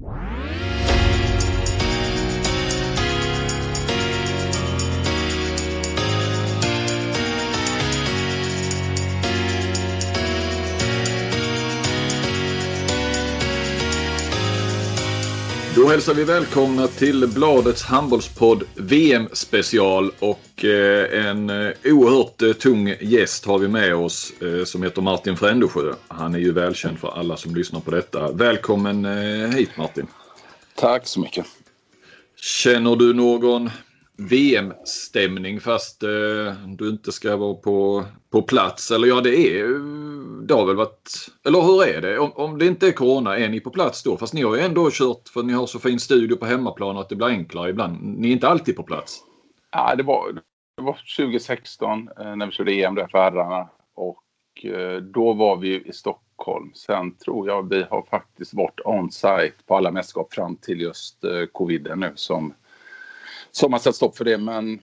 Då hälsar vi välkomna till Bladets handbollspodd VM special och eh, en eh, oerhört eh, tung gäst har vi med oss som heter Martin Frändesjö. Han är ju välkänd för alla som lyssnar på detta. Välkommen hit Martin. Tack så mycket. Känner du någon VM-stämning fast eh, du inte ska vara på, på plats. Eller ja, det är det har väl varit... Eller hur är det? Om, om det inte är corona, är ni på plats då? Fast ni har ju ändå kört för ni har så fin studio på hemmaplan att det blir enklare ibland. Ni är inte alltid på plats. Ja, det var, det var 2016 eh, när vi körde EM där för herrarna. Och eh, då var vi i Stockholm. Sen tror jag vi har faktiskt varit on-site på alla mästerskap fram till just eh, coviden nu som som har satt stopp för det. Men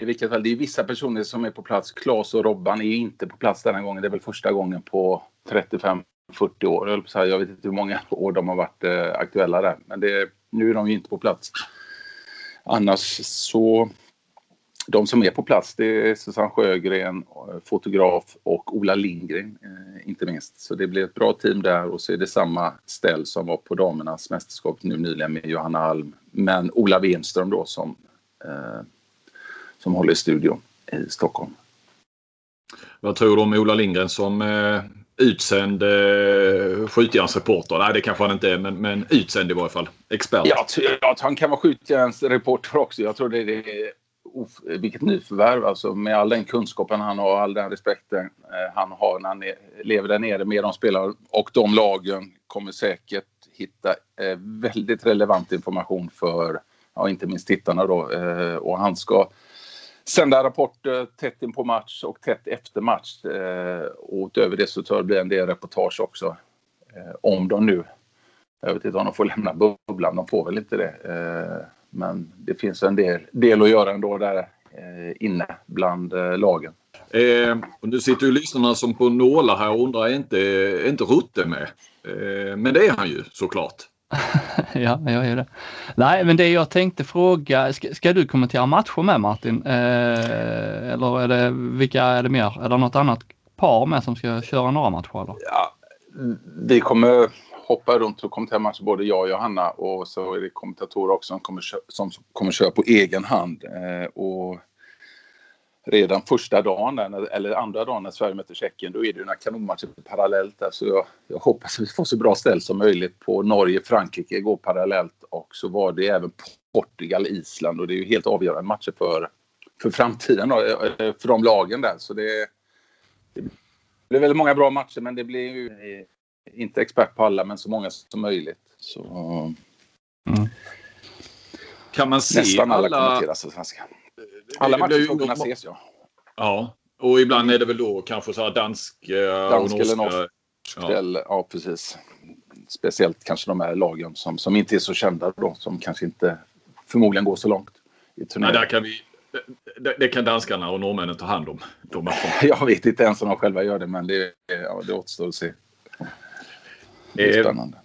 i vilket fall, det är vissa personer som är på plats. Klas och Robban är inte på plats denna gången. Det är väl första gången på 35-40 år. Jag vet inte hur många år de har varit eh, aktuella där. Men det, nu är de ju inte på plats. Annars så de som är på plats det är Susanne Sjögren, eh, fotograf och Ola Lindgren eh, inte minst. Så det blir ett bra team där och så är det samma ställ som var på damernas mästerskap nu nyligen med Johanna Alm. Men Ola Wenström då som som håller i studion i Stockholm. Vad tror du om Ola Lindgren som eh, utsänd eh, skjutjärnsreporter? Nej, det kanske han inte är, men, men utsänd i varje fall. Expert. Jag att han kan vara skjutjärnsreporter också. Jag tror det är of, vilket nyförvärv alltså med all den kunskapen han har, all den respekten eh, han har när han lever där nere med de spelarna och de lagen kommer säkert hitta eh, väldigt relevant information för ja, inte minst tittarna då. Eh, och han ska sända rapporter eh, tätt in på match och tätt efter match. Eh, och utöver det så tror jag det blir en del reportage också. Eh, om de nu, jag vet inte om de får lämna bubblan, de får väl inte det. Eh, men det finns en del, del att göra ändå där eh, inne bland lagen. Eh, och nu sitter ju lyssnarna som på nålar här och undrar, är inte, är inte Rutte med? Eh, men det är han ju såklart. ja, jag gör det. Nej, men det jag tänkte fråga, ska, ska du kommentera matcher med Martin? Eh, eller är det, vilka är det mer? Är det något annat par med som ska köra några matcher? Eller? Ja, vi kommer hoppa runt och kommentera matcher, både jag och Johanna och så är det kommentatorer också som kommer, som kommer köra på egen hand. Eh, och redan första dagen, eller andra dagen när Sverige möter Tjeckien, då är det ju några kanonmatcher parallellt där. Så jag, jag hoppas att vi får så bra ställ som möjligt på Norge, Frankrike går parallellt och så var det även Portugal, Island och det är ju helt avgörande matcher för, för framtiden då, eh, för de lagen där. Så det, det blir väldigt många bra matcher men det blir ju inte expert på alla men så många som möjligt. Så, mm. Kan man se Nästan alla, alla kommenteras på svenska. Alla matcher ska kunna ses ja. Ja, och ibland är det väl då kanske så här dansk, eh, dansk och eller norsk. Ja. Eller, ja, precis. Speciellt kanske de här lagen som, som inte är så kända då, som kanske inte förmodligen går så långt i turneringen. Nej, där kan vi, det, det, kan danskarna och norrmännen ta hand om. De Jag vet inte ens om de själva gör det, men det, ja, det återstår att se. Det är eh, spännande.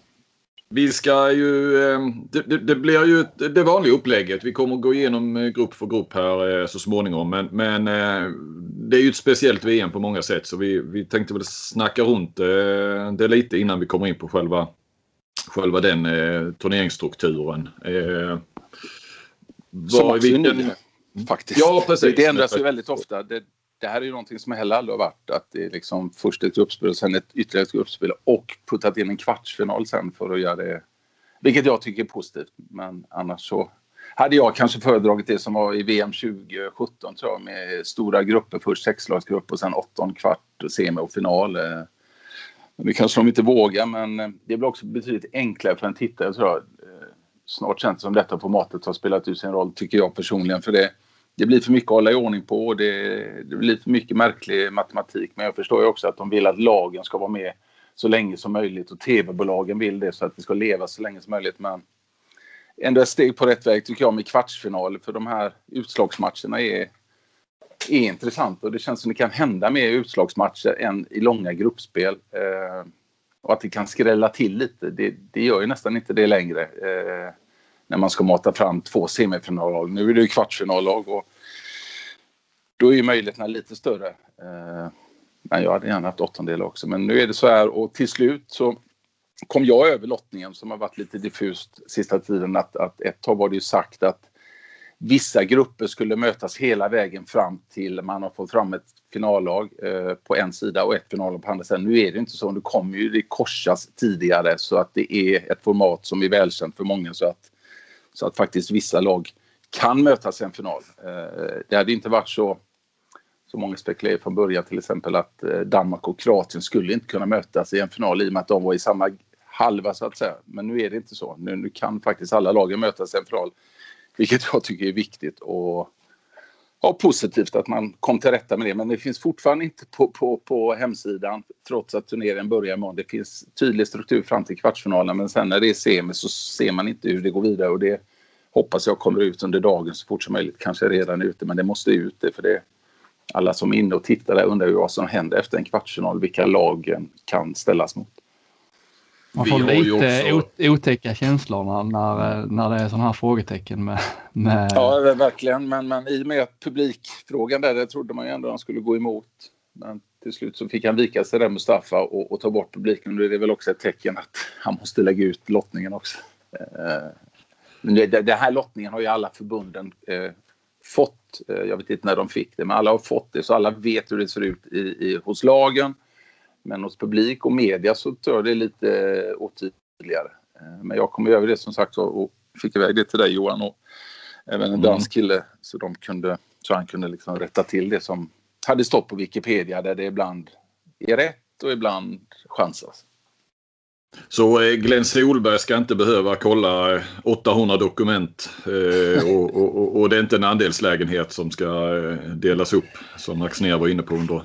Vi ska ju, eh, det, det, blir ju det vanliga upplägget. Vi kommer gå igenom eh, grupp för grupp här eh, så småningom. Men, men det är ju ett speciellt VM på många sätt så vi, vi tänkte väl snacka runt det lite innan vi kommer in på själva, själva den turneringsstrukturen. Som också är ny, faktiskt. Ja, precis. Det ändras ju väldigt ofta. Det, det här är ju någonting som heller aldrig har varit. Att det är liksom först ett gruppspel och sen ett ytterligare ett gruppspel och puttat in en kvartsfinal sen för att göra det. Vilket jag tycker är positivt. Men annars så hade jag kanske föredragit det som var i VM 2017 tror jag med stora grupper. Först sexlagsgrupp och sen åtton, kvart, semi och final. Det kanske de inte vågar men det blir också betydligt enklare för en tittare tror jag. Snart känns det som detta formatet har spelat ut sin roll tycker jag personligen. För det det blir för mycket att hålla i ordning på och det, det blir för mycket märklig matematik. Men jag förstår ju också att de vill att lagen ska vara med så länge som möjligt och tv-bolagen vill det så att vi ska leva så länge som möjligt. Men ändå ett steg på rätt väg tycker jag med kvartsfinaler. för de här utslagsmatcherna är, är intressanta och det känns som det kan hända mer utslagsmatcher än i långa gruppspel. Eh, och att det kan skrälla till lite. Det, det gör ju nästan inte det längre. Eh, när man ska mata fram två semifinallag. Nu är det ju kvartsfinallag och då är ju möjligheterna lite större. Eh, men jag hade gärna haft åttondel också. Men nu är det så här och till slut så kom jag över lottningen som har varit lite diffust sista tiden att, att ett tag var det ju sagt att vissa grupper skulle mötas hela vägen fram till man har fått fram ett finallag eh, på en sida och ett finallag på andra sidan. Nu är det inte så. Nu kommer ju det korsas tidigare så att det är ett format som är välkänt för många så att, så att faktiskt vissa lag kan mötas i en final. Eh, det hade inte varit så så många spekulerade från början till exempel att eh, Danmark och Kroatien skulle inte kunna mötas i en final i och med att de var i samma halva så att säga. Men nu är det inte så. Nu, nu kan faktiskt alla lagen mötas i en final. Vilket jag tycker är viktigt och ja, positivt att man kom till rätta med det. Men det finns fortfarande inte på, på, på hemsidan trots att turneringen börjar imorgon. Det finns tydlig struktur fram till kvartsfinalen men sen när det är semi så ser man inte hur det går vidare och det hoppas jag kommer ut under dagen så fort som möjligt. Kanske redan ute men det måste ut det för det alla som är inne och tittar där undrar ju vad som händer efter en kvartsfinal, vilka lagen kan ställas mot. Man får lite också... otäcka känslor när, när, när det är sådana här frågetecken med, med... Ja, verkligen. Men, men i och med publikfrågan där, det trodde man ju ändå att han skulle gå emot. Men till slut så fick han vika sig där Mustafa och, och ta bort publiken. Det är väl också ett tecken att han måste lägga ut lottningen också. Eh, det, det här lottningen har ju alla förbunden eh, fått. Eh, jag vet inte när de fick det, men alla har fått det så alla vet hur det ser ut i, i hos lagen. Men hos publik och media så tror jag det är lite otydligare. Eh, men jag kom över det som sagt och fick iväg det till dig Johan och även en mm. dansk kille så de kunde så han kunde liksom rätta till det som hade stått på Wikipedia där det ibland är rätt och ibland chansas. Så eh, Glenn Solberg ska inte behöva kolla 800 dokument eh, och, och, och, det är inte en andelslägenhet som ska eh, delas upp som Axnér var inne på under,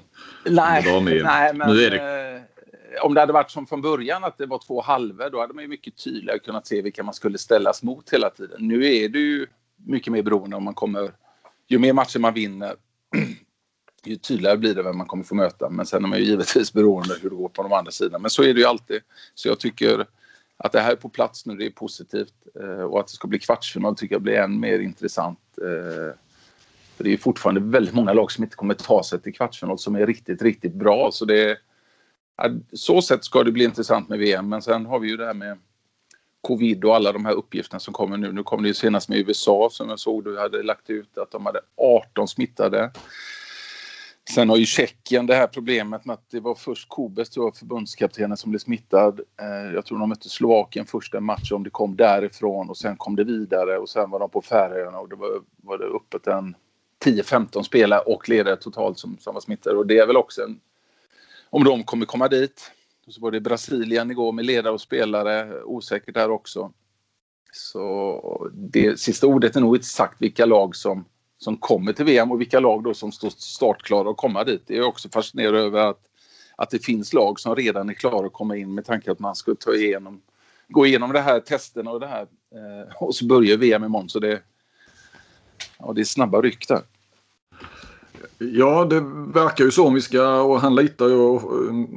nej, nej, men nu är det... om det hade varit som från början att det var två halvor då hade man ju mycket tydligare kunnat se vilka man skulle ställas mot hela tiden. Nu är det ju mycket mer beroende om man kommer... Ju mer matcher man vinner ju tydligare blir det vem man kommer få möta. Men sen är man ju givetvis beroende hur det går på de andra sidorna. Men så är det ju alltid. Så jag tycker att det här är på plats nu, det är positivt. Eh, och att det ska bli kvartsfinal tycker jag blir än mer intressant. Eh, för det är fortfarande väldigt många lag som inte kommer ta sig till kvartsfinal som är riktigt, riktigt bra. Så det så sätt ska det bli intressant med VM. Men sen har vi ju det här med covid och alla de här uppgifterna som kommer nu. Nu kom det ju senast med USA som jag såg du hade lagt ut att de hade 18 smittade. Sen har ju Tjeckien det här problemet med att det var först Kobes, tror jag, förbundskaptenen som blev smittad. Eh, jag tror de mötte Slovakien första matchen om det kom därifrån och sen kom det vidare och sen var de på Färöarna och det var, var det öppet en 10-15 spelare och ledare totalt som, som var smittade och det är väl också en... Om de kommer komma dit. Och så var det Brasilien igår med ledare och spelare, osäkert där också. Så det sista ordet är nog inte sagt vilka lag som som kommer till VM och vilka lag då som står startklara att komma dit. Det är också fascinerande över att, att det finns lag som redan är klara att komma in med tanke att man ska ta igenom, gå igenom det här testerna och det här. Eh, och så börjar VM imorgon så det, ja, det är snabba ryck där. Ja, det verkar ju så om vi ska och han litar ju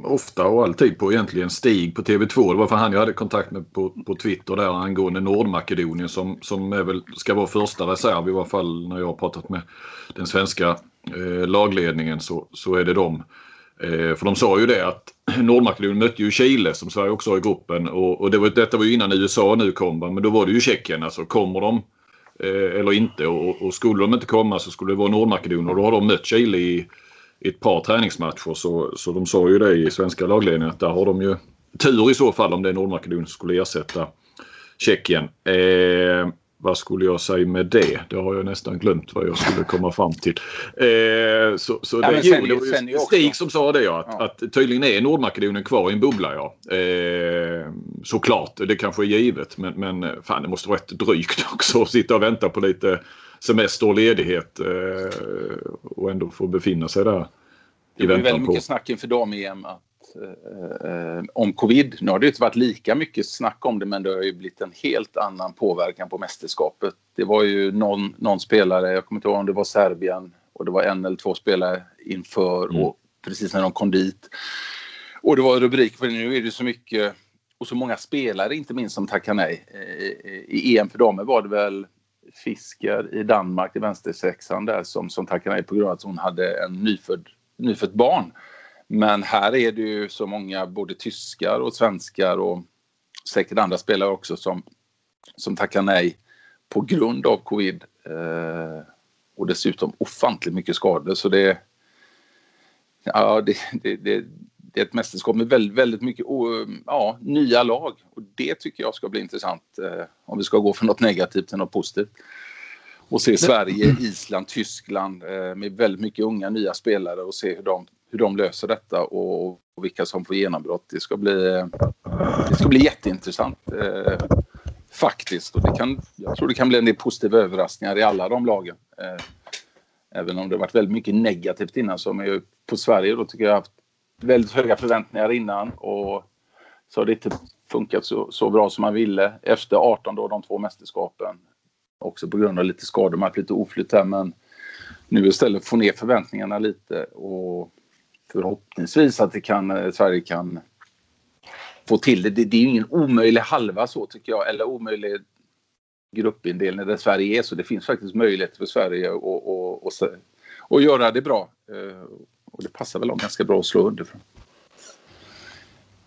ofta och alltid på egentligen Stig på TV2. Det var för han jag hade kontakt med på, på Twitter där angående Nordmakedonien som, som är väl, ska vara första reserv i varje fall när jag har pratat med den svenska eh, lagledningen så, så är det dem. Eh, för de sa ju det att Nordmakedonien mötte ju Chile som Sverige också har i gruppen och, och det var, detta var ju innan USA nu kom men då var det ju Tjeckien. Alltså kommer de Eh, eller inte. Och, och, skulle de inte komma så skulle det vara Nordmakedonien och då har de mött Chile i, i ett par träningsmatcher. Så, så de sa ju det i svenska lagledningen att där har de ju tur i så fall om det är Nordmakedonien som skulle ersätta Tjeckien. Eh, vad skulle jag säga med det? Det har jag nästan glömt vad jag skulle komma fram till. Eh, så, så ja, det, jo, det var ju Stig som sa det ja, att, ja. att tydligen är Nordmakedonien kvar i en bubbla ja. Eh, såklart, det kanske är givet men, men fan det måste vara rätt drygt också att sitta och vänta på lite semester och ledighet eh, och ändå få befinna sig där. Det blir väldigt mycket snack inför dam-EM Eh, eh, om covid. Nu har det inte varit lika mycket snack om det men det har ju blivit en helt annan påverkan på mästerskapet. Det var ju någon, någon spelare, jag kommer inte ihåg om det var Serbien och det var en eller två spelare inför mm. och precis när de kom dit. Och det var rubrik för nu är det så mycket och så många spelare inte minst som tackar nej. I EM för damer var det väl Fisker i Danmark i vänstersexan där som, som tackade nej på grund av att hon hade en nyfödd, nyfött barn. Men här är det ju så många både tyskar och svenskar och säkert andra spelare också som, som tackar nej på grund av covid. Eh, och dessutom ofantligt mycket skador så det, ja, det, det, det, det är ett mästerskap med väldigt, väldigt mycket ja, nya lag. Och det tycker jag ska bli intressant eh, om vi ska gå från något negativt till något positivt. Och se Sverige, Island, Tyskland eh, med väldigt mycket unga nya spelare och se hur de, hur de löser detta och, och vilka som får genombrott. Det ska bli, det ska bli jätteintressant eh, faktiskt. Och det kan, jag tror det kan bli en del positiva överraskningar i alla de lagen. Eh, även om det varit väldigt mycket negativt innan så är på Sverige då tycker jag haft väldigt höga förväntningar innan och så har det inte funkat så, så bra som man ville. Efter 18 då, de två mästerskapen. Också på grund av lite skador, man har lite oflytt här men nu istället få ner förväntningarna lite och förhoppningsvis att det kan, eh, Sverige kan få till det. det. Det är ju ingen omöjlig halva så tycker jag, eller omöjlig gruppindelning där Sverige är så. Det finns faktiskt möjlighet för Sverige att och, och, och, göra det bra. Eh, och det passar väl dem ganska bra att slå underifrån.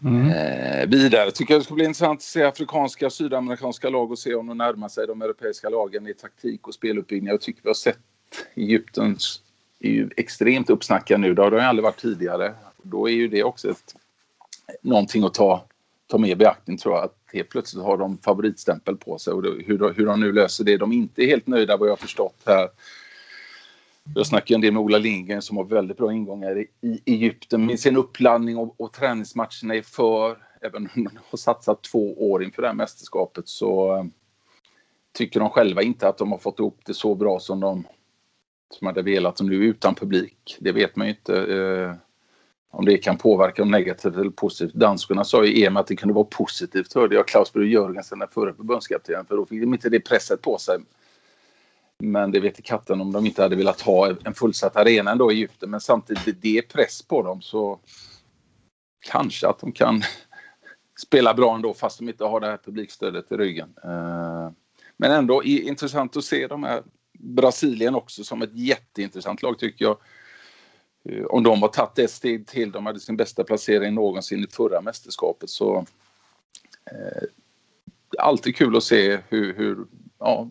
Mm. Eh, vidare tycker jag det ska bli intressant att se afrikanska och sydamerikanska lag och se om de närmar sig de europeiska lagen i taktik och speluppbyggnad. Jag tycker vi har sett Egyptens är ju extremt uppsnackad nu. Det har de aldrig varit tidigare. Då är ju det också ett, någonting att ta, ta med i beaktning tror jag. Att helt plötsligt har de favoritstämpel på sig och det, hur, hur de nu löser det. De är inte helt nöjda vad jag har förstått här jag snackar en del med Ola Lindgren som har väldigt bra ingångar i, i Egypten med sin uppladdning och, och träningsmatcherna är för. Även om de har satsat två år inför det här mästerskapet så eh, tycker de själva inte att de har fått ihop det så bra som de som hade velat som nu utan publik. Det vet man ju inte eh, om det kan påverka dem negativt eller positivt. Danskarna sa i EM att det kunde vara positivt hörde jag Klaus Brü Jörgensen, den förre förbundskaptenen, för då fick de inte det presset på sig men det vet katten om de inte hade velat ha en fullsatt arena ändå i Egypten. Men samtidigt, det är press på dem så kanske att de kan spela bra ändå fast de inte har det här publikstödet i ryggen. Eh, men ändå intressant att se de här Brasilien också som ett jätteintressant lag tycker jag. Eh, om de har tagit ett steg till, de hade sin bästa placering någonsin i förra mästerskapet så eh, alltid kul att se hur, hur ja,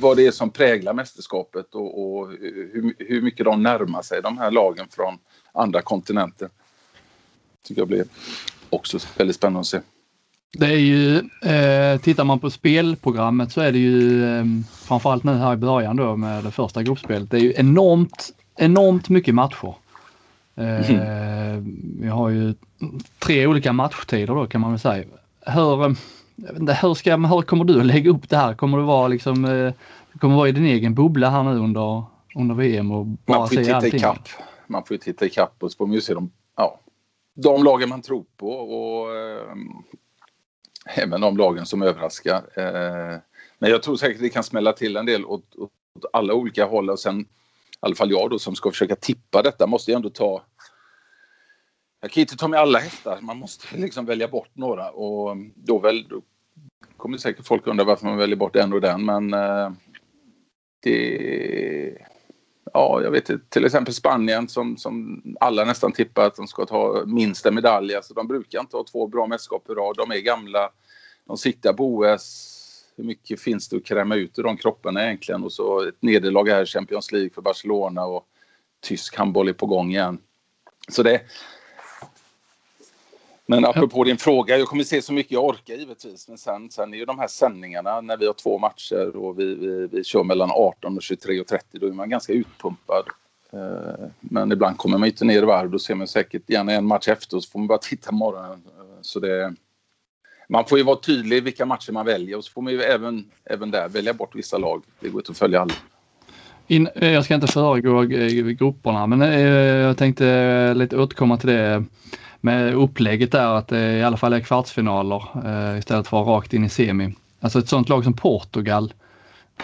vad det är som präglar mästerskapet och, och hur, hur, mycket de närmar sig de här lagen från andra kontinenter. tycker jag blir också väldigt spännande att se. Det är ju, eh, tittar man på spelprogrammet så är det ju eh, framförallt nu här i början då med det första gruppspelet. Det är ju enormt, enormt mycket matcher. Eh, mm. Vi har ju tre olika matchtider då kan man väl säga. Hur, hur, ska, hur kommer du att lägga upp det här? Kommer du vara liksom, eh, kommer vara i din egen bubbla här nu under, under VM och bara man får se allting? Ikapp. Man får ju titta ikapp och så får man ju se de, ja, de lagen man tror på och eh, Eh, även de lagen som överraskar. Eh, men jag tror säkert det kan smälla till en del åt, åt alla olika håll. Och sen i alla fall jag då som ska försöka tippa detta måste ju ändå ta jag kan inte ta med alla hästar, man måste liksom välja bort några. Och då, väl, då kommer säkert folk undra varför man väljer bort en och den. Men eh, det... Ja, jag vet till exempel Spanien som, som alla nästan tippar att de ska ta minsta medalj. Alltså, de brukar inte ha två bra mästerskap i rad. De är gamla, de siktar på OS. Hur mycket finns det att kräma ut ur de kropparna egentligen? Och så ett nederlag här i Champions League för Barcelona och tysk handboll är på gång igen. Så det, men apropå din fråga, jag kommer se så mycket jag orkar givetvis. Men sen, sen är ju de här sändningarna när vi har två matcher och vi, vi, vi kör mellan 18 och 23 och 30, då är man ganska utpumpad. Eh, men ibland kommer man inte ner i varv, då ser man säkert gärna en match efter och så får man bara titta morgonen. Eh, så det, man får ju vara tydlig i vilka matcher man väljer och så får man ju även, även där välja bort vissa lag. Det går inte att följa alla. In, eh, jag ska inte föregå grupperna men jag tänkte lite återkomma till det med upplägget där att det i alla fall är kvartsfinaler eh, istället för rakt in i semi. Alltså ett sånt lag som Portugal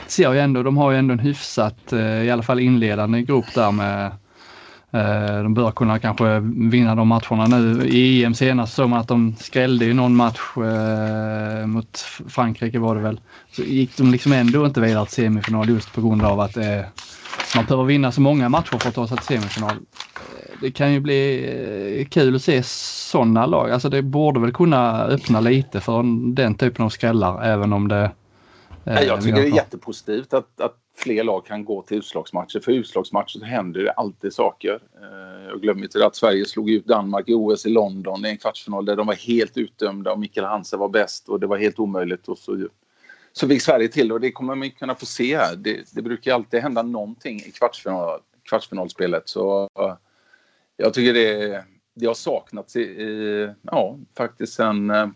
ser jag ändå, de har ju ändå en hyfsat, eh, i alla fall inledande grupp där med Eh, de bör kunna kanske vinna de matcherna nu. I EM senast såg man att de skrällde ju någon match eh, mot Frankrike var det väl. Så gick de liksom ändå inte vidare till semifinal just på grund av att eh, man behöver vinna så många matcher för att ta sig till semifinal. Eh, det kan ju bli eh, kul att se sådana lag. Alltså det borde väl kunna öppna lite för den typen av skrällar även om det... Eh, jag tycker det är jättepositivt att, att fler lag kan gå till utslagsmatcher. För utslagsmatcher så händer det alltid saker. Jag glömmer inte att Sverige slog ut Danmark i OS i London i en kvartsfinal där de var helt utdömda och Mikael Hansen var bäst och det var helt omöjligt. Och så så fick Sverige till och det kommer man kunna få se här. Det, det brukar alltid hända någonting i kvartsfinal, kvartsfinalspelet. Så eh, jag tycker det, det har saknats i, i ja, faktiskt sen eh,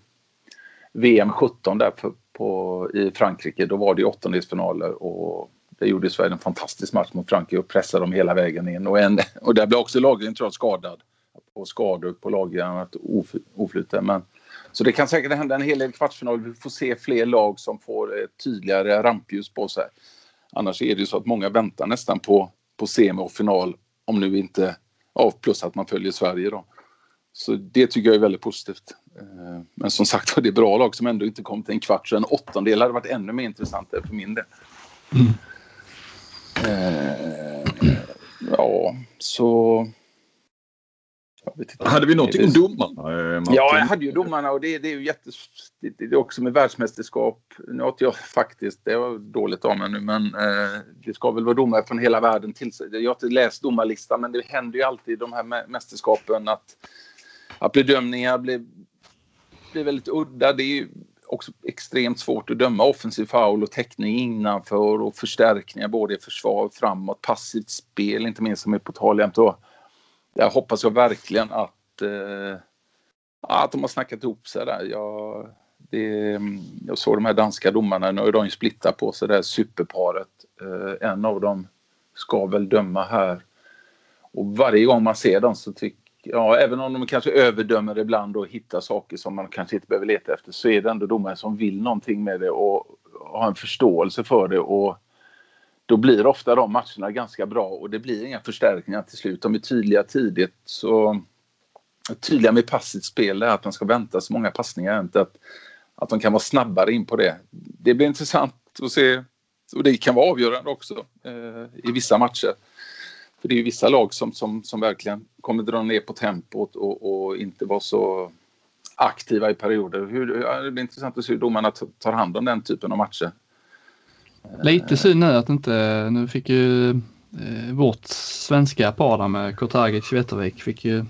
VM 17 där på, på, i Frankrike. Då var det åttondelsfinaler och det gjorde Sverige en fantastisk match mot Frankrike och pressade dem hela vägen in. Och, en, och där blev också Lagergren tror jag skadad. Och skador på Lagergren, oflyt Men så det kan säkert hända en hel del kvartsfinal. Vi får se fler lag som får ett tydligare rampljus på sig. Annars är det ju så att många väntar nästan på, på semi och final. Om nu inte, ja, plus att man följer Sverige då. Så det tycker jag är väldigt positivt. Eh, men som sagt det är bra lag som ändå inte kom till en kvart. Så en åttondel hade varit ännu mer intressant för min del. Mm. Eh, ja, så hade vi någonting om domarna? Eh, ja, jag hade ju domarna och det, det är ju jättes... Det, det, är också med världsmästerskap. Nu har jag faktiskt, det var dåligt av mig nu, men eh, det ska väl vara domare från hela världen till sig. Jag har inte läst domarlistan, men det händer ju alltid i de här mästerskapen att, att bedömningar blir, blir väldigt udda. Det är ju också extremt svårt att döma offensiv foul och täckning innanför och förstärkningar både i försvar, framåt, passivt spel, inte minst som är på tal jämt där hoppas jag verkligen att, eh, att de har snackat ihop sig där. Jag, det, jag såg de här danska domarna, nu har de ju splittat på sig det här superparet. Eh, en av dem ska väl döma här. Och varje gång man ser dem så tycker ja, även om de kanske överdömer ibland och hittar saker som man kanske inte behöver leta efter så är det ändå domare som vill någonting med det och har en förståelse för det och då blir ofta de matcherna ganska bra och det blir inga förstärkningar till slut. De är tydliga tidigt. Så tydliga med passivt spel är att man ska vänta så många passningar. Inte att, att de kan vara snabbare in på det. Det blir intressant att se och det kan vara avgörande också eh, i vissa matcher. För det är vissa lag som, som, som verkligen kommer dra ner på tempot och, och inte vara så aktiva i perioder. Hur, det blir intressant att se hur domarna tar hand om den typen av matcher. Eh, lite synd nu att inte, nu fick ju eh, vårt svenska par där med Kurtagic Wettervik fick ju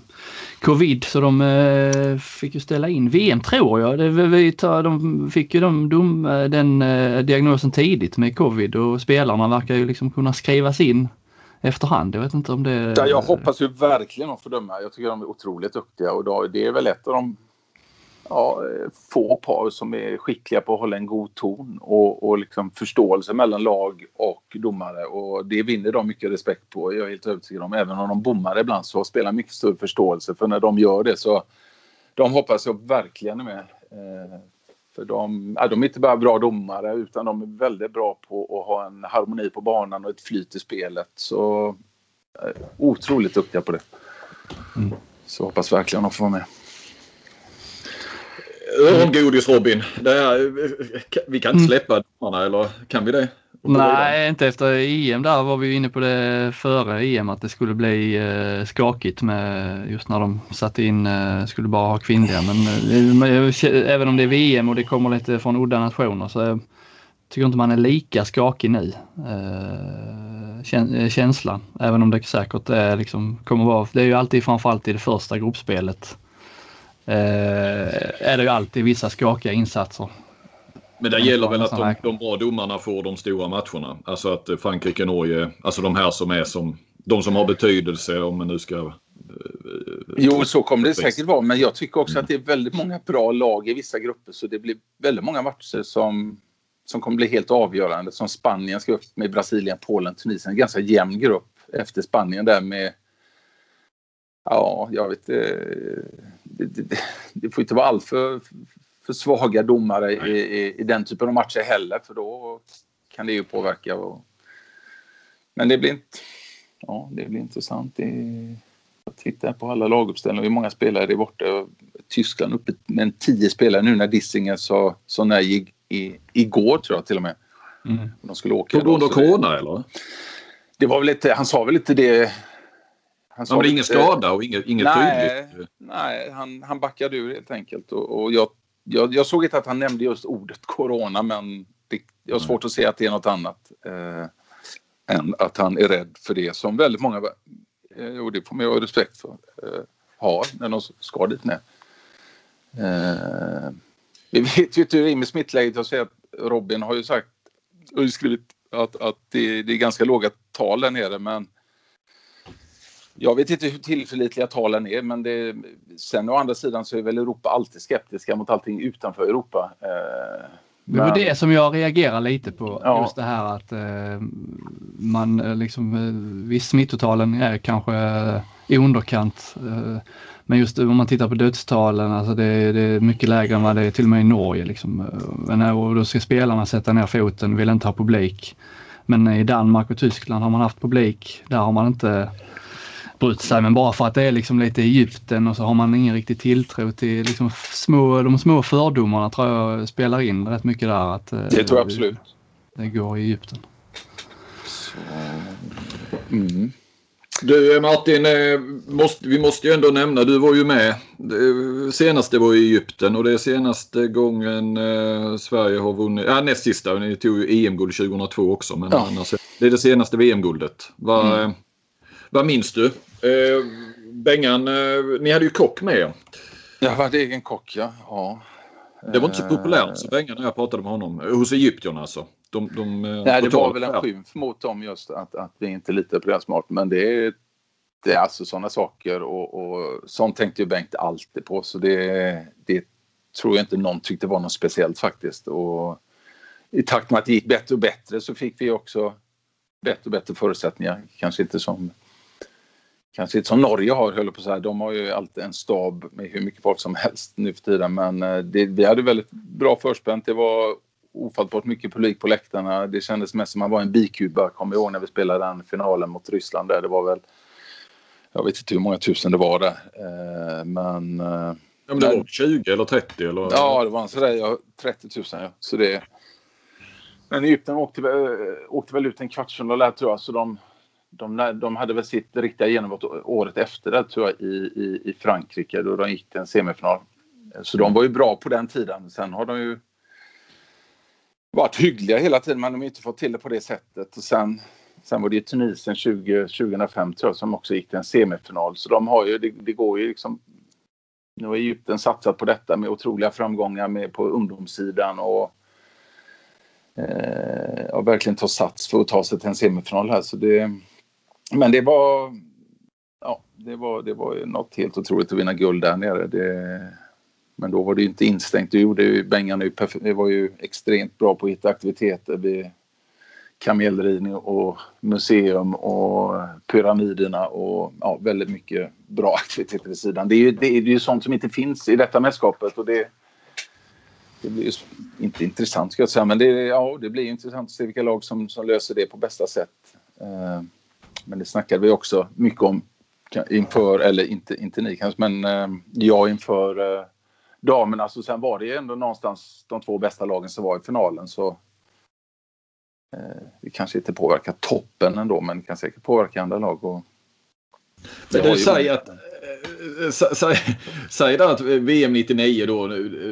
covid så de eh, fick ju ställa in VM tror jag. Det, vi de fick ju de, de, eh, den eh, diagnosen tidigt med covid och spelarna verkar ju liksom kunna skrivas in efterhand. Jag vet inte om det... Ja, jag hoppas ju verkligen att fördöma. Jag tycker de är otroligt duktiga och då, det är väl ett av de ja, få par som är skickliga på att hålla en god ton och, och liksom förståelse mellan lag och domare. Och det vinner de mycket respekt på, jag är helt övertygad om. Även om de bommar ibland så spelar mycket större förståelse. För när de gör det så de hoppas jag verkligen är med. Eh, för de, ja, de är inte bara bra domare utan de är väldigt bra på att ha en harmoni på banan och ett flyt i spelet. Så eh, otroligt duktiga på det. Mm. Så hoppas verkligen de får vara med. Örongodis Robin. Här, vi kan inte mm. släppa domarna eller kan vi det? Nej, inte efter EM där var vi inne på det före EM att det skulle bli eh, skakigt med just när de satte in, eh, skulle bara ha kvinnliga. Men eh, även om det är VM och det kommer lite från udda nationer så jag tycker inte man är lika skakig nu. Eh, eh, känslan, även om det säkert är liksom, kommer vara, det är ju alltid framförallt i det första gruppspelet eh, är det ju alltid vissa skakiga insatser. Men det gäller väl att de, de bra domarna får de stora matcherna. Alltså att Frankrike, Norge, alltså de här som är som de som har betydelse om man nu ska eh, Jo, så kommer det säkert vara. Men jag tycker också att det är väldigt många bra lag i vissa grupper. Så det blir väldigt många matcher som, som kommer bli helt avgörande. Som Spanien ska upp med Brasilien, Polen, Tunisien. En ganska jämn grupp efter Spanien där med Ja, jag vet det, det, det får inte vara alltför för svaga domare i, i, i, den typen av matcher heller för då kan det ju påverka. Och, men det blir inte... ja, det blir intressant. Det, jag tittar på alla laguppställningar. Hur många spelare är borta? Tyskland uppe med tio spelare nu när Dissinger sa, sa nej i, igår tror jag till och med. Mm. De skulle åka. På grund av corona eller? Det var väl lite, han sa väl inte det. Han sa ja, men ingen skada och inget, inget nej, tydligt? Nej, han, han backade ur helt enkelt. Och, och jag, jag, jag, såg inte att han nämnde just ordet corona men det, jag har svårt att se att det är något annat. Eh, än att han är rädd för det som väldigt många, eh, och det får man ju ha respekt för, eh, har när de ska dit ner. Eh, vi vet ju inte hur det är med smittläget. Jag säger att Robin har ju sagt och skrivit att, att det, det, är ganska låga tal där nere men jag vet inte hur tillförlitliga talen är men det, sen å andra sidan så är väl Europa alltid skeptiska mot allting utanför Europa. Eh, det var det som jag reagerar lite på. Ja. Just det här att eh, man eh, liksom, eh, visst smittotalen är kanske eh, i underkant. Eh, men just om man tittar på dödstalen, alltså det, det, är mycket lägre än vad det är till och med i Norge. Liksom. Och då ska spelarna sätta ner foten, vill inte ha publik. Men i Danmark och Tyskland har man haft publik. Där har man inte brytt sig. Men bara för att det är liksom lite Egypten och så har man ingen riktig tilltro till liksom små, de små fördomarna tror jag spelar in rätt mycket där. Att, eh, det tror jag absolut. Det, det går i Egypten. Så, mm. Du Martin, eh, måste, vi måste ju ändå nämna, du var ju med. Det senaste var i Egypten och det är senaste gången eh, Sverige har vunnit, ja näst sista, ni tog ju EM-guld 2002 också. Men ja. annars, det är det senaste VM-guldet. Vad, mm. Vad minns du? Eh, Bengan, eh, ni hade ju kock med er. Jag hade egen kock ja. ja. Det var inte så populärt så Bengan när jag pratade med honom. Hos egyptierna alltså. De, de, Nej, det var väl en skymf mot dem just att, att vi inte litar på deras mat. Men det är, det är alltså sådana saker och, och sånt tänkte ju Bengt alltid på. Så det, det tror jag inte någon tyckte var något speciellt faktiskt. Och I takt med att det gick bättre och bättre så fick vi också bättre och bättre förutsättningar. Kanske inte som kanske inte som Norge har, höll på så här. De har ju alltid en stab med hur mycket folk som helst nu för tiden. Men eh, det, vi hade väldigt bra förspänt. Det var ofattbart mycket publik på läktarna. Det kändes mest som man var en bikuba. Kommer ihåg när vi spelade den finalen mot Ryssland där. Det var väl, jag vet inte hur många tusen det var där. Eh, men... Eh, ja, men det var 20 eller 30 eller? Ja, det var sådär, ja, 30 000 ja. Så det... Men Egypten åkte, åkte väl ut en kvartsfinal där tror jag. Så de, de, de hade väl sitt riktiga genombrott året efter det tror jag i, i, i Frankrike då de gick till en semifinal. Så de var ju bra på den tiden. Sen har de ju varit hyggliga hela tiden men de har inte fått till det på det sättet. Och sen, sen var det Tunisien 20, 2005 tror jag som också gick till en semifinal. Så de har ju, det, det går ju liksom nu har Egypten satsat på detta med otroliga framgångar med på ungdomssidan och eh, och verkligen ta sats för att ta sig till en semifinal här. Så det, men det var, ja, det var, det var ju något helt otroligt att vinna guld där nere. Det, men då var det ju inte instängt. Du gjorde ju, Bengan det var ju extremt bra på att hitta aktiviteter vid kamelridning och museum och pyramiderna och ja, väldigt mycket bra aktiviteter vid sidan. Det är ju, det är ju sånt som inte finns i detta mästerskapet och det, det blir ju inte intressant ska jag säga men det, ja, det blir intressant att se vilka lag som, som löser det på bästa sätt. Uh, men det snackade vi också mycket om inför, eller inte, inte ni kanske, men uh, jag inför uh, damerna. Så sen var det ju ändå någonstans de två bästa lagen som var i finalen. Så det kanske inte påverkar toppen ändå, men det kan säkert påverka andra lag. Och men du säger att Säg, där att VM 99 då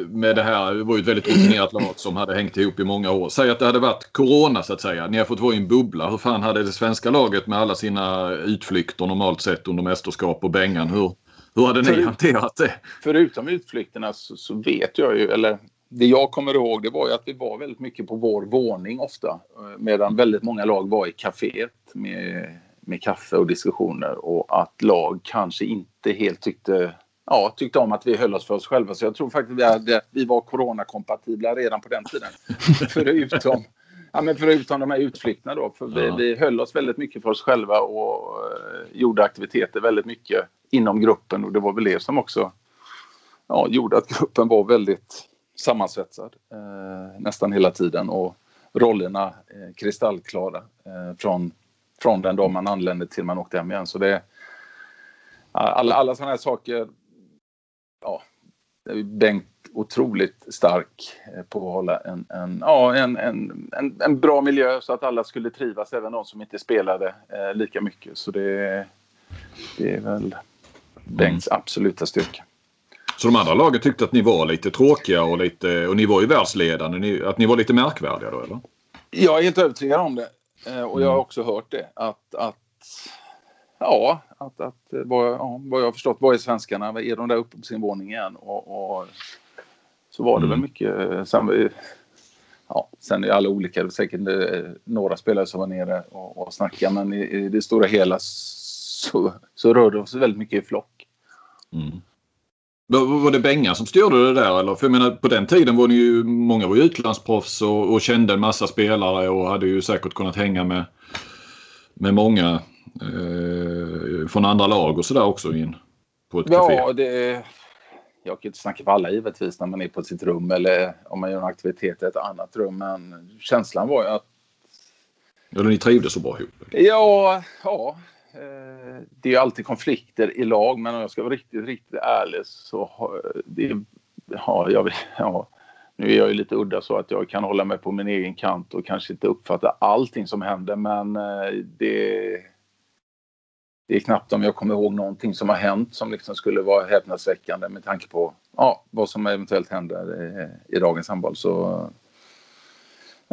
med det här, det var ju ett väldigt rutinerat lag som hade hängt ihop i många år. Säg att det hade varit Corona så att säga. Ni har fått vara i en bubbla. Hur fan hade det svenska laget med alla sina utflykter normalt sett under mästerskap och Bengan, hur, hur hade ni hanterat det? Förutom utflykterna så, så, vet jag ju, eller det jag kommer ihåg det var ju att vi var väldigt mycket på vår våning ofta. Medan väldigt många lag var i kaféet med med kaffe och diskussioner och att lag kanske inte helt tyckte, ja, tyckte om att vi höll oss för oss själva. Så jag tror faktiskt vi, hade, vi var coronakompatibla redan på den tiden. förutom, ja, men förutom de här utflykterna då. För vi, ja. vi höll oss väldigt mycket för oss själva och uh, gjorde aktiviteter väldigt mycket inom gruppen och det var väl det som också ja, gjorde att gruppen var väldigt sammansvetsad uh, nästan hela tiden och rollerna uh, kristallklara från från den dag man anlände till man åkte hem igen. Så det, alla, alla sådana här saker, ja, Bengt otroligt stark eh, på att hålla en, en, ja, en, en, en, en, bra miljö så att alla skulle trivas, även de som inte spelade eh, lika mycket. Så det, det är väl Bengts absoluta styrka. Så de andra lagen tyckte att ni var lite tråkiga och, lite, och ni var ju världsledande. Ni, att ni var lite märkvärdiga då eller? Jag är helt övertygad om det. Eh, och jag har mm. också hört det. Att, att ja, att, att vad, ja, vad jag har förstått, vad är svenskarna? Är de där uppe på sin våning igen? Och, och så var det mm. väl mycket. Sen, ja, sen är alla olika. Det var säkert eh, några spelare som var nere och, och snackade. Men i, i det stora hela så, så rörde det oss väldigt mycket i flock. Mm. Var det Benga som styrde det där? Eller? För jag menar, på den tiden var ni ju, många var ju utlandsproffs och, och kände en massa spelare och hade ju säkert kunnat hänga med, med många eh, från andra lag och sådär också in på ett café. Ja, det, jag kan inte snacka för alla givetvis när man är på sitt rum eller om man gör en aktivitet i ett annat rum. Men känslan var ju att... Eller ni trivdes så bra ihop? Ja, ja. Eh, det är alltid konflikter i lag men om jag ska vara riktigt, riktigt ärlig så har det... Ja, jag, ja, nu är jag ju lite udda så att jag kan hålla mig på min egen kant och kanske inte uppfatta allting som händer men eh, det det är knappt om jag kommer ihåg någonting som har hänt som liksom skulle vara häpnadsväckande med tanke på ja, vad som eventuellt händer i, i dagens handboll. Så,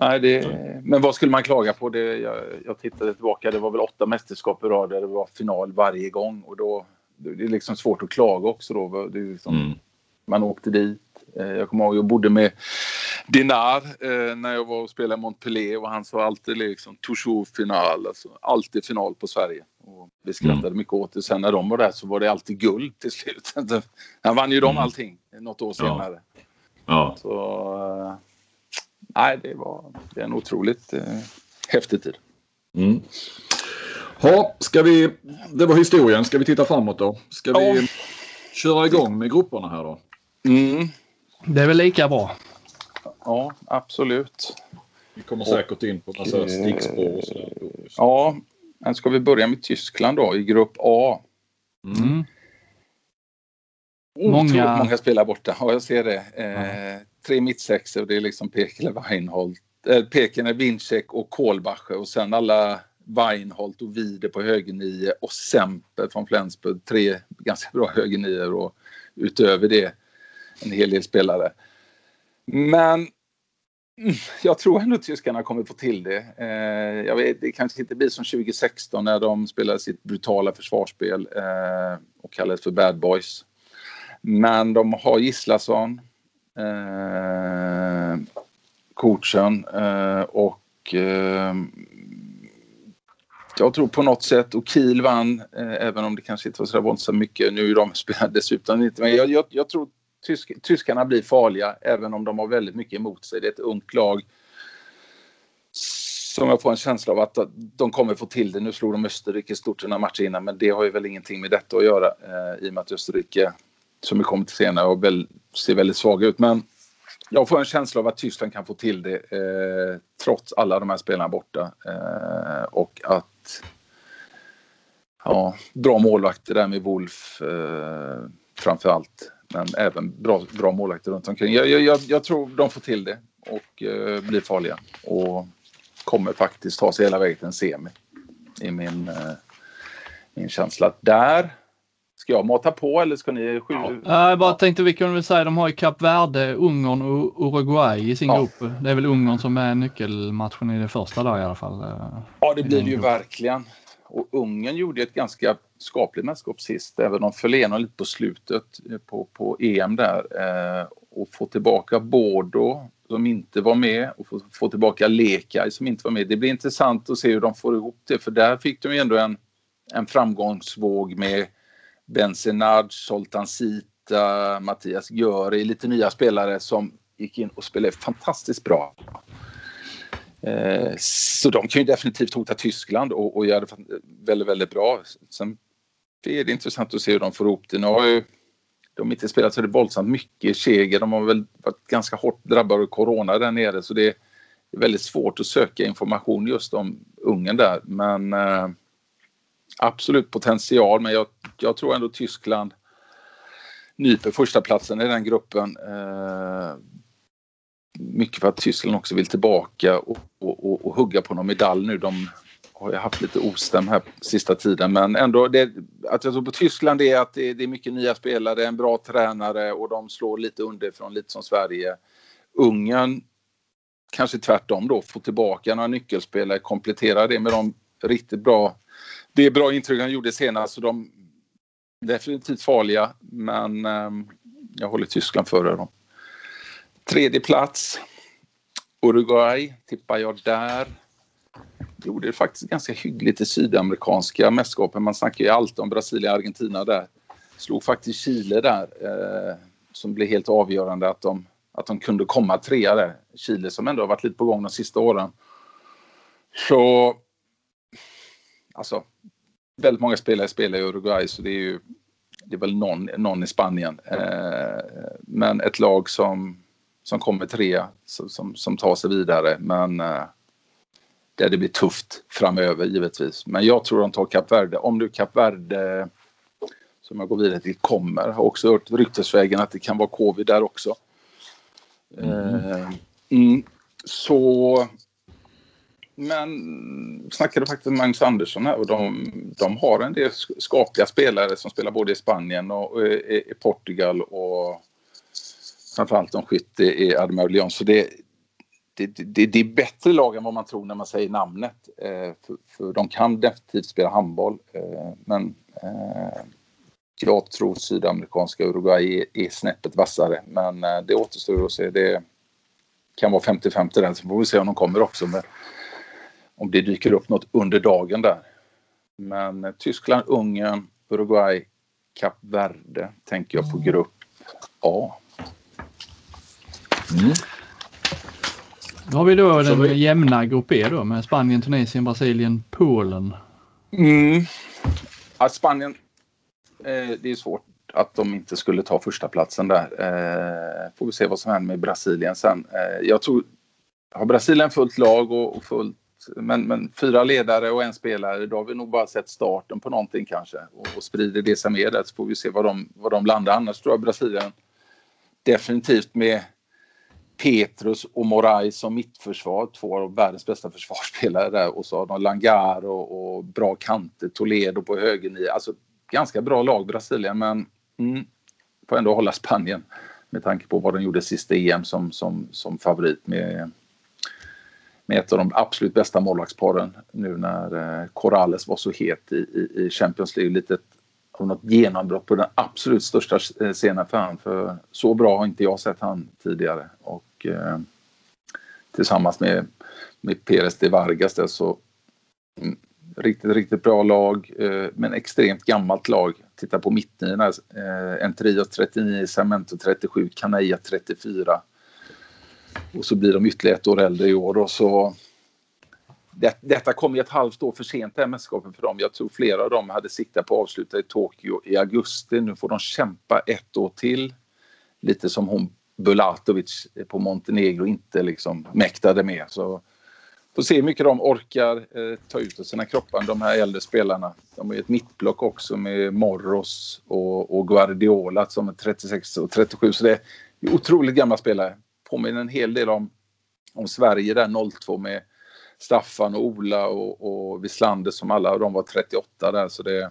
nej, det, men vad skulle man klaga på? Det, jag, jag tittade tillbaka, det var väl åtta mästerskap i rad där det var final varje gång och då det är liksom svårt att klaga också då. Det är liksom, mm. Man åkte dit. Eh, jag kommer ihåg jag bodde med Dinar eh, när jag var och spelade i Montpellier och han sa alltid liksom toujours final, alltså alltid final på Sverige. Och vi skrattade mm. mycket åt det. Sen när de var där så var det alltid guld till slut. Han vann ju dem mm. allting något år senare. Ja. ja. Så eh, nej, det var det är en otroligt eh, häftig tid. Mm. Ha, ska vi, det var historien. Ska vi titta framåt då? Ska vi ja. köra igång med grupperna här då? Mm. Det är väl lika bra. Ja, absolut. Vi kommer säkert in på massa och, stickspår och sådär. Ja, men ska vi börja med Tyskland då i grupp A? Mm. Många... många spelar borta, ja jag ser det. Eh, ja. Tre mittsexor, det är liksom Pekele, Weinholt, eh, äh, Pekene, Winczek och Kolbacher. och sen alla Weinholt och Vide på högernio och Semper från Flensburg. Tre ganska bra högernior och utöver det en hel del spelare. Men mm, jag tror ändå tyskarna kommer få till det. Eh, jag vet, det kanske inte blir som 2016 när de spelade sitt brutala försvarsspel eh, och kallades för Bad Boys. Men de har Gislason, eh, coachen eh, och eh, jag tror på något sätt, och Kiel vann, eh, även om det kanske inte var så våldsamt mycket. Nu är de spelade dessutom inte, men jag, jag, jag tror tysk, tyskarna blir farliga även om de har väldigt mycket emot sig. Det är ett ungt lag som jag får en känsla av att de kommer få till det. Nu slog de Österrike stort några matcher innan men det har ju väl ingenting med detta att göra eh, i och med att Österrike, som vi kommer till senare, och väl, ser väldigt svaga ut. Men jag får en känsla av att Tyskland kan få till det eh, trots alla de här spelarna borta. Eh, och att ja, bra målvakter där med Wolf eh, framför allt. Men även bra, bra målvakter runt omkring. Jag, jag, jag tror de får till det och eh, blir farliga. Och kommer faktiskt ta sig hela vägen till en semi. I min, eh, min känsla. Där Ska jag mata på eller ska ni? Ja. Jag bara tänkte vi kunde väl säga de har ju Kap Verde, Ungern och Uruguay i sin ja. grupp. Det är väl Ungern som är nyckelmatchen i det första där i alla fall. Eh, ja det blir det ju verkligen. Och Ungern gjorde ett ganska skapligt mästerskap sist, även om föll igenom lite på slutet på, på EM där. Eh, och få tillbaka Bordo som inte var med och få, få tillbaka Lekaj som inte var med. Det blir intressant att se hur de får ihop det för där fick de ju ändå en, en framgångsvåg med Benzenard, Soltan Sita, Mattias Göri, lite nya spelare som gick in och spelade fantastiskt bra. Eh, så de kan ju definitivt hota Tyskland och, och göra det väldigt, väldigt bra. Sen är det intressant att se hur de får ihop det. Nu har ju de inte spelat så det våldsamt mycket. Seger, de har väl varit ganska hårt drabbade av corona där nere så det är väldigt svårt att söka information just om Ungern där. Men eh, absolut potential, men jag, jag tror ändå Tyskland nyper förstaplatsen i den gruppen. Eh, mycket för att Tyskland också vill tillbaka och, och, och, och hugga på någon medalj nu. De har ju haft lite ostäm här sista tiden men ändå det, att jag tror på Tyskland är att det, det, är mycket nya spelare, en bra tränare och de slår lite underifrån lite som Sverige. Ungern kanske tvärtom då, få tillbaka några nyckelspelare, komplettera det med de riktigt bra, det är bra intryck han gjorde senast. Så de definitivt farliga men eh, jag håller Tyskland före dem. Tredje plats. Uruguay tippar jag där. Gjorde det faktiskt ganska hyggligt i sydamerikanska mästerskapen. Man snackar ju alltid om Brasilien och Argentina där. Slog faktiskt Chile där eh, som blev helt avgörande att de, att de kunde komma trea där. Chile som ändå har varit lite på gång de sista åren. Så alltså väldigt många spelare spelar i Uruguay så det är ju det är väl någon, någon i Spanien. Eh, men ett lag som som kommer trea som, som tar sig vidare. Men eh, det blir tufft framöver givetvis. Men jag tror de tar Kap Verde. Om nu Kap Verde som jag går vidare till kommer. Har också hört ryktesvägen att det kan vara covid där också. Mm. Eh, mm, så men snackade faktiskt med Magnus Andersson här och de, de har en del skapliga spelare som spelar både i Spanien och eh, i, i Portugal och framförallt de skytte i Admir Lyon. Så det, det, det, det, är bättre lag än vad man tror när man säger namnet. Eh, för, för, de kan definitivt spela handboll. Eh, men eh, jag tror sydamerikanska Uruguay är, är snäppet vassare. Men eh, det återstår att se. Det kan vara 50-50 där. Så får vi se om de kommer också. Men om det dyker upp något under dagen där. Men eh, Tyskland, Ungern, Uruguay, Kap Verde tänker jag på grupp A. Mm. Då har vi då den vi... jämna grupp E då med Spanien, Tunisien, Brasilien, Polen. Mm. Ja, Spanien, eh, det är svårt att de inte skulle ta första platsen där. Eh, får vi se vad som händer med Brasilien sen. Eh, jag tror, har Brasilien fullt lag och, och fullt men, men, fyra ledare och en spelare, då har vi nog bara sett starten på någonting kanske. Och, och sprider det sig mer där så får vi se var de, var de landar. Annars tror jag Brasilien definitivt med Petrus och Moraes som mittförsvar, två av världens bästa försvarsspelare där och så har de Langar och, och bra kanter, Toledo på högernia. Alltså ganska bra lag Brasilien men mm, får ändå hålla Spanien med tanke på vad de gjorde sista EM som, som, som favorit med, med ett av de absolut bästa målvaktsparen nu när eh, Corrales var så het i, i, i Champions League. Litet av något genombrott på den absolut största eh, scenen för han. För så bra har inte jag sett han tidigare. Och eh, tillsammans med, med Perez de Vargas där så mm, riktigt, riktigt bra lag. Eh, men extremt gammalt lag. Titta på mittniorna. Eh, Entrias 39, Cemento 37, Canella 34. Och så blir de ytterligare ett år äldre i år. Och så det, detta kom ju ett halvt år för sent det här mästerskapet för dem. Jag tror flera av dem hade siktat på att avsluta i Tokyo i augusti. Nu får de kämpa ett år till. Lite som hon Bulatovic på Montenegro inte liksom mäktade med. Så får se hur mycket de orkar eh, ta ut av sina kroppar, de här äldre spelarna. De har ju ett mittblock också med Morros och, och Guardiola som är 36 och 37. Så det är otroligt gamla spelare. Påminner en hel del om, om Sverige där 02 med Staffan och Ola och, och Wislander som alla de var 38 där så det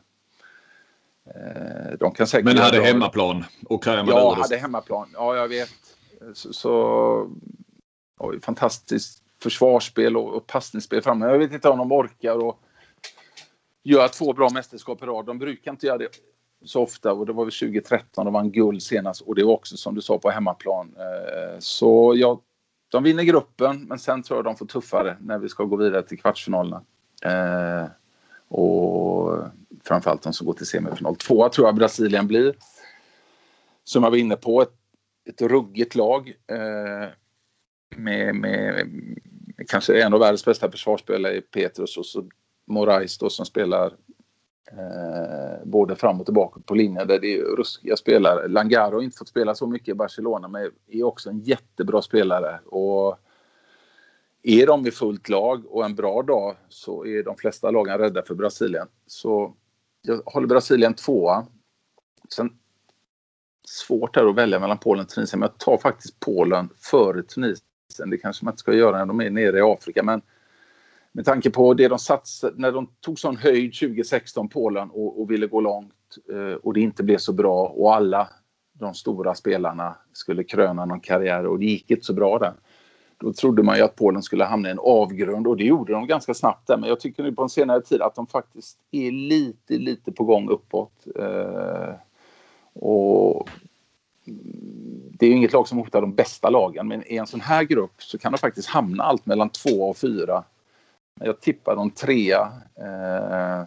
eh, de kan säkert Men hade hemmaplan? Och ja, hade hemmaplan. Ja, jag vet. Så, så oj, fantastiskt försvarsspel och, och passningsspel framme. Jag vet inte om de orkar och göra två bra mästerskap i rad. De brukar inte göra det så ofta och det var väl 2013 de vann guld senast och det var också som du sa på hemmaplan. Eh, så jag de vinner gruppen, men sen tror jag de får tuffare när vi ska gå vidare till kvartsfinalerna. Eh, och framförallt de som går till semifinal. Tvåa tror jag Brasilien blir. Som jag var inne på, ett, ett ruggigt lag. Eh, med, med, med, kanske en av världens bästa försvarsspelare i Petrus och så Moraes då som spelar Eh, både fram och tillbaka på linjen där det är ruskiga spelare. Langaro har inte fått spela så mycket i Barcelona men är också en jättebra spelare. Och är de i fullt lag och en bra dag så är de flesta lagen rädda för Brasilien. Så jag håller Brasilien tvåa. Sen svårt här att välja mellan Polen och Tunisien, men jag tar faktiskt Polen före Tunisien. Det kanske man inte ska göra när de är nere i Afrika, men med tanke på det de satsade, när de tog sån höjd 2016, Polen, och, och ville gå långt eh, och det inte blev så bra och alla de stora spelarna skulle kröna någon karriär och det gick inte så bra där. Då trodde man ju att Polen skulle hamna i en avgrund och det gjorde de ganska snabbt där. Men jag tycker nu på en senare tid att de faktiskt är lite, lite på gång uppåt. Eh, och det är ju inget lag som hotar de bästa lagen men i en sån här grupp så kan de faktiskt hamna allt mellan två och fyra. Jag tippar dem trea. Eh,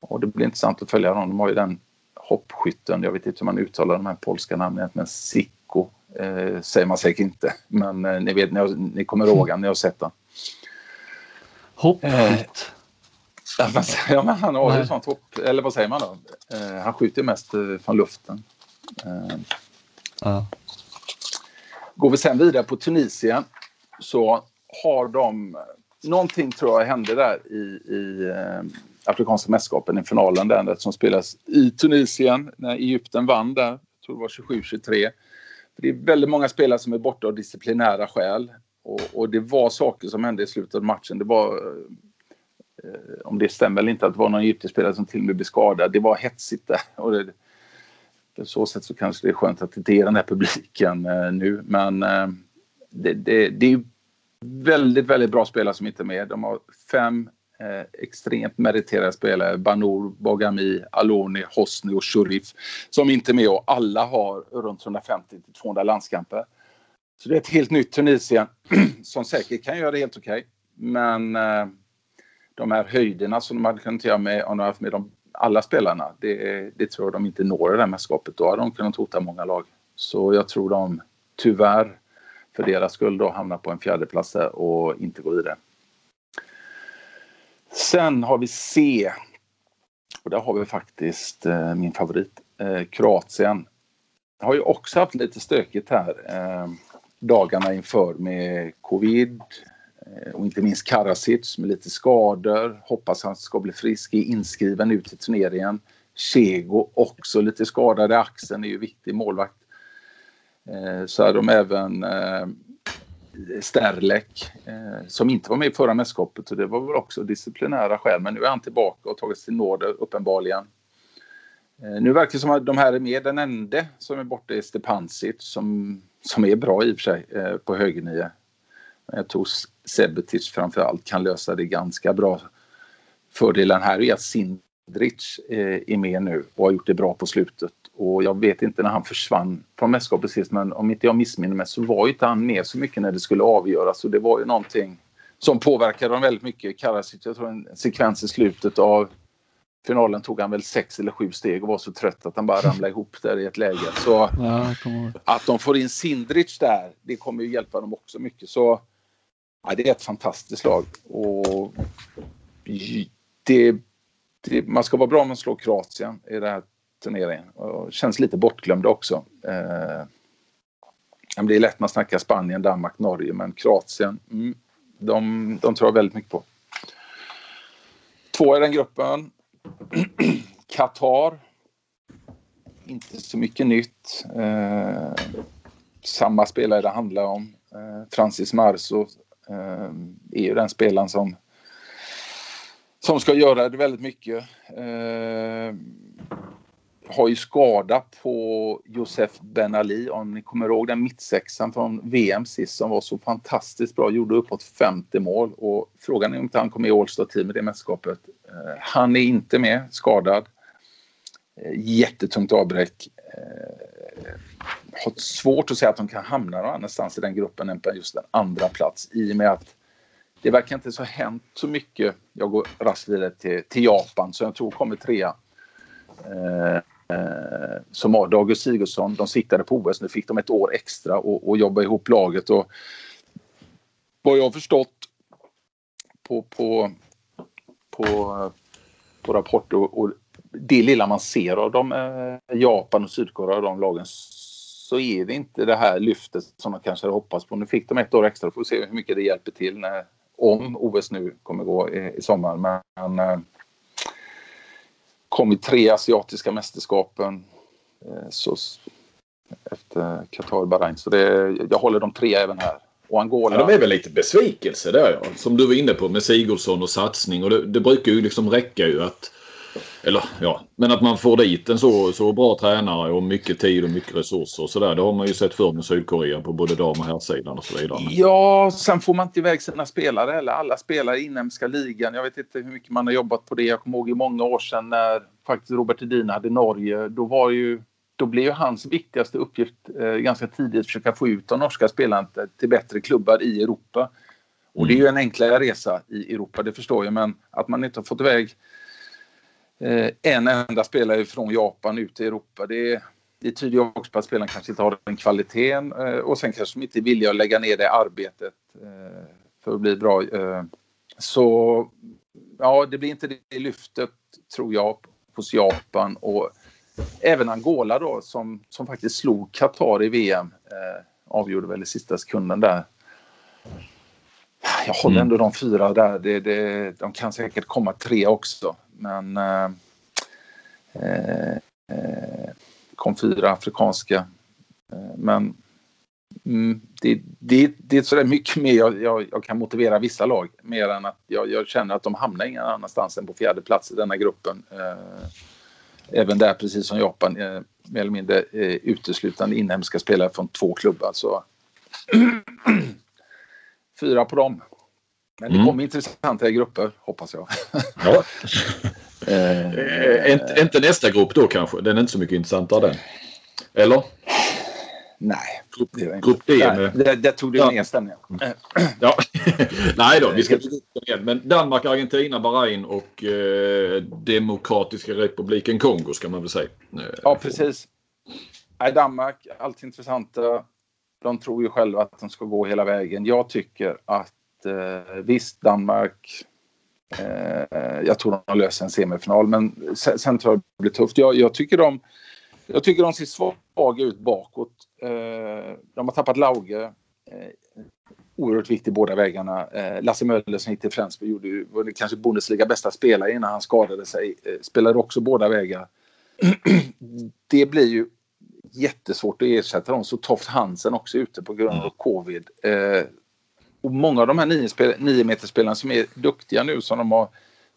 och det blir intressant att följa dem. De har ju den hoppskytten, jag vet inte hur man uttalar de här polska namnen, men Sikko eh, säger man säkert inte. Men eh, ni vet, ni, har, ni kommer ihåg han, ni har sett den. Hoppskytt? Eh, ja, men han har ju sånt hopp, eller vad säger man då? Eh, han skjuter mest eh, från luften. Eh, ja. Går vi sen vidare på Tunisien så har de någonting tror jag hände där i, i eh, Afrikanska mästerskapen i finalen där som spelas i Tunisien när Egypten vann där. Jag tror det var 27-23. Det är väldigt många spelare som är borta av disciplinära skäl och, och, det var saker som hände i slutet av matchen. Det var eh, om det stämmer eller inte, att det var någon egyptisk spelare som till och med blev skadad. Det var hetsigt där. Och det, på så sätt så kanske det är skönt att det inte är den här publiken eh, nu. Men eh, det, det, det, är väldigt, väldigt bra spelare som inte är med. De har fem eh, extremt meriterade spelare. Banor, Bogami, Aloni, Hosni och Shurif som inte är med och alla har runt 150-200 landskamper. Så det är ett helt nytt Tunisien som säkert kan göra det helt okej. Okay. Men eh, de här höjderna som de hade kunnat göra med om de haft med de, alla spelarna, det, det tror jag de inte når i det här mästerskapet. Då hade de kunnat hota många lag. Så jag tror de tyvärr för deras skull då hamna på en fjärde plats och inte gå vidare. Sen har vi C. Och där har vi faktiskt eh, min favorit, eh, Kroatien. Har ju också haft lite stökigt här eh, dagarna inför med covid eh, och inte minst Karasic med lite skador. Hoppas han ska bli frisk, är inskriven ut i turneringen. Chego också lite skadad i axeln, är ju viktig målvakt. Eh, så hade de även eh, Sterlek eh, som inte var med i förra mästerskapet och det var väl också disciplinära skäl men nu är han tillbaka och tagit till nåder uppenbarligen. Eh, nu verkar det som att de här är med. Den enda som är borta är Stepancic som, som är bra i och för sig eh, på högernio. Men jag tror Sebetic framför allt kan lösa det ganska bra. Fördelen här är att Sindrich är med nu och har gjort det bra på slutet och jag vet inte när han försvann från mästerskapet sist men om inte jag missminner mig så var inte han med så mycket när det skulle avgöras och det var ju någonting som påverkade dem väldigt mycket. Karasic, jag tror en sekvens i slutet av finalen tog han väl sex eller sju steg och var så trött att han bara ramlade ihop där i ett läge. Så ja, att de får in Sindrich där, det kommer ju hjälpa dem också mycket. Så ja, det är ett fantastiskt lag. Och det, det, man ska vara bra om man slår Kroatien i den här turneringen och känns lite bortglömda också. Eh, det är lätt man snackar Spanien, Danmark, Norge men Kroatien, mm, de, de tror jag väldigt mycket på. Två i den gruppen. Qatar. Inte så mycket nytt. Eh, samma spelare det handlar om. Eh, Francis Marso eh, är ju den spelaren som som ska göra det väldigt mycket. Eh, har ju skada på Josef Ben Ali, om ni kommer ihåg den mittsexan från VM sist som var så fantastiskt bra, gjorde uppåt 50 mål och frågan är om inte han kommer i All-Star-team i det mästerskapet. Eh, han är inte med, skadad. Eh, jättetungt avbräck. Eh, har svårt att säga att de kan hamna någon annanstans i den gruppen än på just den andra plats i och med att det verkar inte så hänt så mycket. Jag går raskt vidare till, till Japan som jag tror kommer trea. Eh, eh, som har och Sigurdsson. De siktade på OS. Nu fick de ett år extra och, och jobba ihop laget. Och vad jag har förstått på, på, på, på rapporter och, och det lilla man ser av de eh, Japan och Sydkorea, de lagen så är det inte det här lyftet som de kanske hade hoppats på. Nu fick de ett år extra, får se hur mycket det hjälper till när, om OS nu kommer gå i, i sommar. Men eh, kom i tre asiatiska mästerskapen eh, så, efter Qatar Bahrain. Så det, jag håller de tre även här. Och Angola. Ja, de är väl lite besvikelse där ja. Som du var inne på med Sigurdsson och satsning. Och det, det brukar ju liksom räcka ju att eller ja, men att man får dit en så, så bra tränare och mycket tid och mycket resurser och sådär. Det har man ju sett förr med Sydkorea på både dam och herrsidan och så vidare. Ja, sen får man inte iväg sina spelare eller alla spelare i inhemska ligan. Jag vet inte hur mycket man har jobbat på det. Jag kommer ihåg i många år sedan när faktiskt Robert Edin hade Norge. Då var ju då blev ju hans viktigaste uppgift eh, ganska tidigt att försöka få ut de norska spelarna till bättre klubbar i Europa. Och det är ju en enklare resa i Europa, det förstår jag, men att man inte har fått iväg en enda spelare från Japan ut i Europa. Det, det tyder ju också på att spelaren kanske inte har den kvaliteten eh, och sen kanske de inte är villiga att lägga ner det arbetet eh, för att bli bra. Så ja, det blir inte det lyftet tror jag hos Japan och även Angola då som, som faktiskt slog Qatar i VM. Eh, avgjorde väl i sista sekunden där. Jag håller mm. ändå de fyra där. Det, det, de kan säkert komma tre också. Men eh, eh, kom fyra afrikanska. Eh, men mm, det, det, det är sådär mycket mer jag, jag, jag, kan motivera vissa lag. Mer än att jag, jag, känner att de hamnar ingen annanstans än på fjärde plats i denna gruppen. Eh, även där, precis som Japan, eh, mer eller mindre eh, uteslutande inhemska spelare från två klubbar. Så fyra på dem. Men det mm. kommer intressanta grupper, hoppas jag. Ja. eh, inte, inte nästa grupp då kanske? Den är inte så mycket intressantare den. Eller? Nej. Grupp, grupp D med... Det, det tog du ja. ner stämningen. ja. Nej då, vi ska inte igen. Men Danmark, Argentina, Bahrain och eh, Demokratiska republiken Kongo ska man väl säga. Ja, precis. Nej, Danmark, allt intressanta. De tror ju själva att de ska gå hela vägen. Jag tycker att eh, visst, Danmark. Eh, jag tror de löser en semifinal, men sen, sen tror jag det blir tufft. Jag, jag, tycker de, jag tycker de ser svaga ut bakåt. Eh, de har tappat Lauge. Eh, oerhört viktig båda vägarna. Eh, Lasse Möller som gick till Flensburg gjorde ju, var kanske Bundesliga bästa spelare innan han skadade sig. Eh, spelade också båda vägar. det blir ju jättesvårt att ersätta dem. Så Toft Hansen också ute på grund av mm. covid. Eh, och många av de här nio, spel, nio som är duktiga nu som de har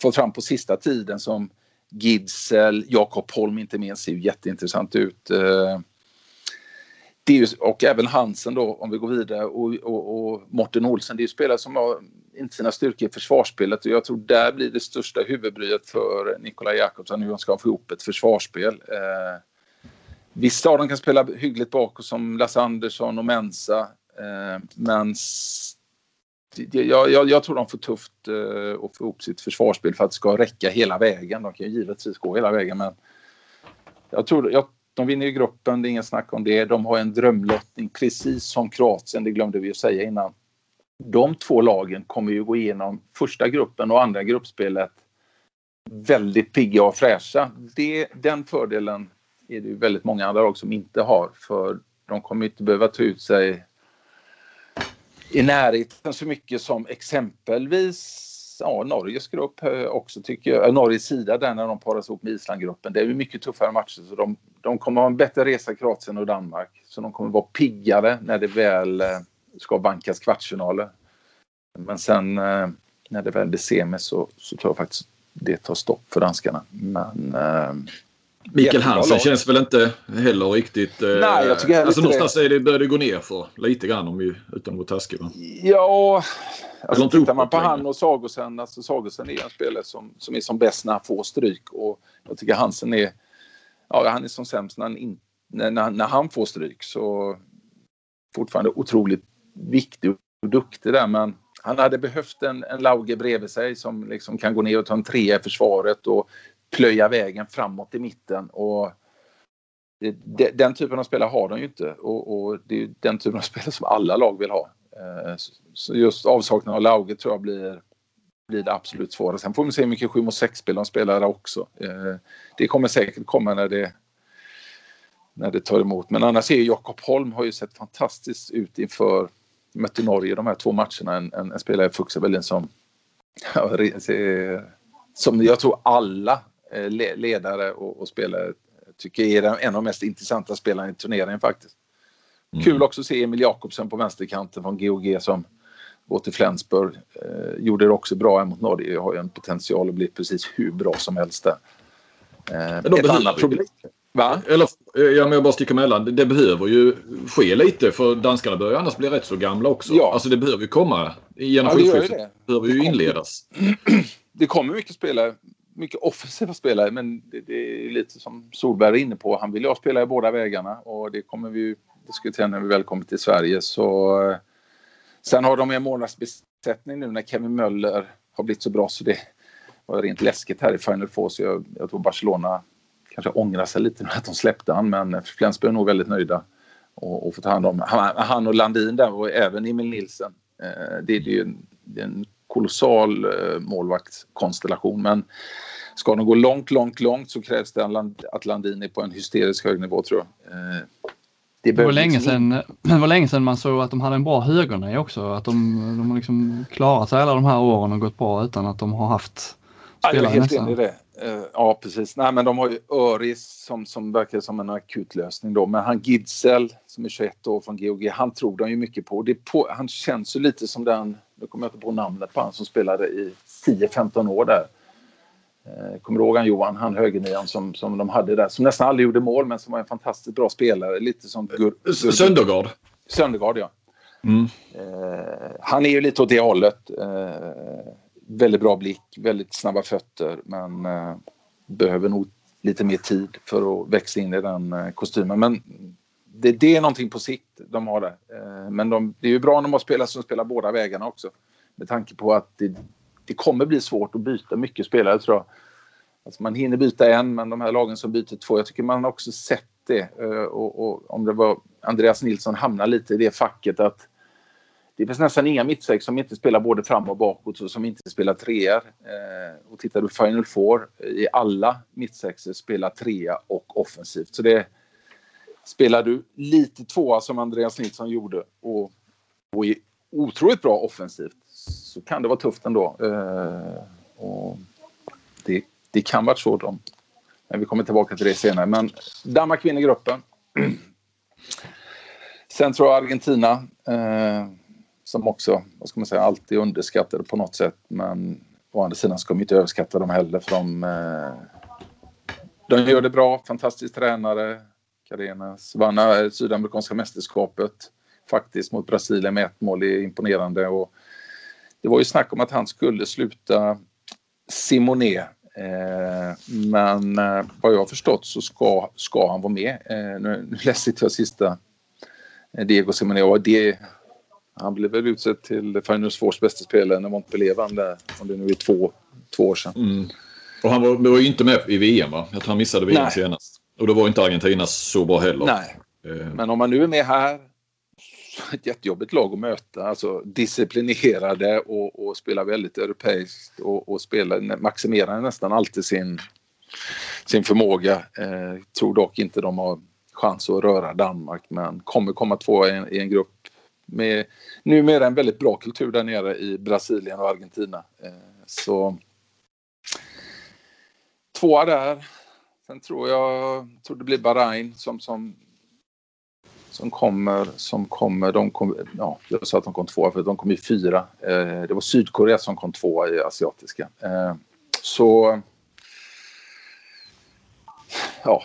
fått fram på sista tiden som Gidsel, Jakob Holm inte minst ser ju jätteintressant ut. Eh, det är ju, och även Hansen då om vi går vidare och, och, och Morten Olsen. Det är ju spelare som har inte sina styrkor i försvarsspelet och jag tror där blir det största huvudbryet för Nikola Jakobsson hur han ska få ihop ett försvarsspel. Eh, vissa av dem kan spela hyggligt bakåt som Lasse Andersson och Mensa eh, men jag, jag, jag, tror de får tufft eh, att få ihop sitt försvarsspel för att det ska räcka hela vägen. De kan ju givetvis gå hela vägen men jag tror jag, de vinner ju gruppen, det är ingen snack om det. De har en drömlottning precis som Kroatien, det glömde vi ju säga innan. De två lagen kommer ju gå igenom första gruppen och andra gruppspelet väldigt pigga och fräscha. Det, den fördelen är det ju väldigt många andra lag som inte har för de kommer inte behöva ta ut sig i närheten så mycket som exempelvis ja, Norges grupp eh, också tycker jag, eh, Norges sida där när de paras ihop med Islandgruppen. Det är ju mycket tuffare matcher så de, de kommer ha en bättre resa Kroatien och Danmark. Så de kommer vara piggare när det väl eh, ska bankas kvartsfinaler. Men sen när det väl blir semi så, så tror jag faktiskt det tar stopp för danskarna. Men Mikael Hansen känns väl inte heller riktigt... Eh, Nej, jag tycker alltså någonstans det. Är det, börjar det gå ner för lite grann om vi, utan att vara taskig. Ja, alltså, tittar man på han och Sagosen. Alltså Sagosen är en spelare som, som är som bäst när han får stryk och jag tycker Hansen är... Ja, han är som sämst när han, in, när, när han får stryk så fortfarande otroligt viktig och duktig där men han hade behövt en, en Lauge bredvid sig som liksom kan gå ner och ta en trea i försvaret och plöja vägen framåt i mitten. Och det, den typen av spelare har de ju inte och, och, det är den typen av spelare som alla lag vill ha. Eh, Så just avsaknaden av Lauge tror jag blir, blir det absolut svåra. Sen får vi se hur mycket 7 mot 6-spel de spelar också. Eh, det kommer säkert komma när det när det tar emot. Men annars är Jakob Holm har ju sett fantastiskt ut inför mötte Norge de här två matcherna. En, en, en spelare i Fuxabellin som, som jag tror alla ledare och, och spelare tycker är en av de mest intressanta spelarna i turneringen faktiskt. Mm. Kul också att se Emil Jakobsen på vänsterkanten från GOG som går till Flensburg. Eh, gjorde det också bra mot Norge. Jag har ju en potential att bli precis hur bra som helst där. Eh, ett annat problem. Va? Eller, eh, ja, men jag bara sticker emellan. Det, det behöver ju ske lite för danskarna börjar annars bli rätt så gamla också. Ja. Alltså det behöver ju komma. Generationsskiftet ja, det behöver ju inledas. Det kommer mycket spelare, mycket offensiva spelare men det, det, är lite som Solberg är inne på. Han vill ju ha spelare i båda vägarna och det kommer vi ju diskutera när vi väl kommer till Sverige. Så, eh, sen har de en månadsbesättning nu när Kevin Möller har blivit så bra så det var rent läskigt här i Final Four så jag, jag tror Barcelona kanske ångrar sig lite nu att de släppte han men Flensburg är nog väldigt nöjda och, och få ta hand om han, han och Landin där och även Emil Nilsen. Eh, det, är ju en, det är en kolossal eh, målvaktskonstellation men ska de gå långt, långt, långt så krävs det att Landin är på en hysteriskt hög nivå tror jag. Eh, det, det, var länge liksom sedan, det var länge sedan man såg att de hade en bra högernej också. Att de, de har liksom klarat sig alla de här åren och gått bra utan att de har haft spelare ja, Jag är helt enig i det. Eh, ja, precis. Nej, men de har ju Öris som, som verkar som en akut lösning då. Men han Gidsel som är 21 år från GOG, han tror de ju mycket på. Det på han känns ju lite som den, nu kommer jag inte på namnet på han som spelade i 10-15 år där. Eh, kommer du ihåg han Johan, han högernian som, som de hade där, som nästan aldrig gjorde mål men som var en fantastiskt bra spelare. Lite som Gur Gur Söndergaard. Söndergaard, ja. Mm. Eh, han är ju lite åt det hållet. Eh, väldigt bra blick, väldigt snabba fötter men eh, behöver nog lite mer tid för att växa in i den eh, kostymen. Men det, det, är någonting på sikt de har där. Eh, men de, det är ju bra när de har spelare som spelar båda vägarna också. Med tanke på att det, det kommer bli svårt att byta mycket spelare tror jag. Alltså man hinner byta en, men de här lagen som byter två, jag tycker man har också sett det. Eh, och, och om det var Andreas Nilsson hamnar lite i det facket att det finns nästan inga mittsex som inte spelar både fram och bakåt och som inte spelar treor. Eh, och tittar du Final Four i alla mittsexer spelar trea och offensivt. Så det spelar du lite tvåa som Andreas Nilsson gjorde och, och är otroligt bra offensivt så kan det vara tufft ändå. Eh, och det, det kan vara svårt om men vi kommer tillbaka till det senare. Men Danmark vinner gruppen. Sen tror jag Argentina eh, som också, vad ska man säga, alltid underskattade på något sätt. Men å andra sidan ska man inte överskatta dem heller för de, eh, de gör det bra, fantastisk tränare. Carenas vann eh, Sydamerikanska mästerskapet faktiskt mot Brasilien med ett mål, det är imponerande. Och det var ju snack om att han skulle sluta Simone. Eh, men eh, vad jag har förstått så ska, ska han vara med. Eh, nu, nu läste jag sista Diego Simone och det han blev väl utsedd till Finals Fours bästa spelare när Montpellier vann där, om det nu är två, två år sedan. Mm. Och han var, var ju inte med i VM va? Jag tror han missade VM Nej. senast. Och då var inte Argentina så bra heller. Nej. Men om man nu är med här, ett jättejobbigt lag att möta. Alltså disciplinerade och, och spelar väldigt europeiskt och, och spelar, maximerar nästan alltid sin, sin förmåga. Eh, tror dock inte de har chans att röra Danmark men kommer komma två i en, i en grupp med numera en väldigt bra kultur där nere i Brasilien och Argentina. Eh, så tvåa där. Sen tror jag tror det blir Bahrain som, som, som kommer. Som kommer de kom, ja, jag sa att de kom tvåa för de kom ju fyra. Eh, det var Sydkorea som kom tvåa i asiatiska. Eh, så ja,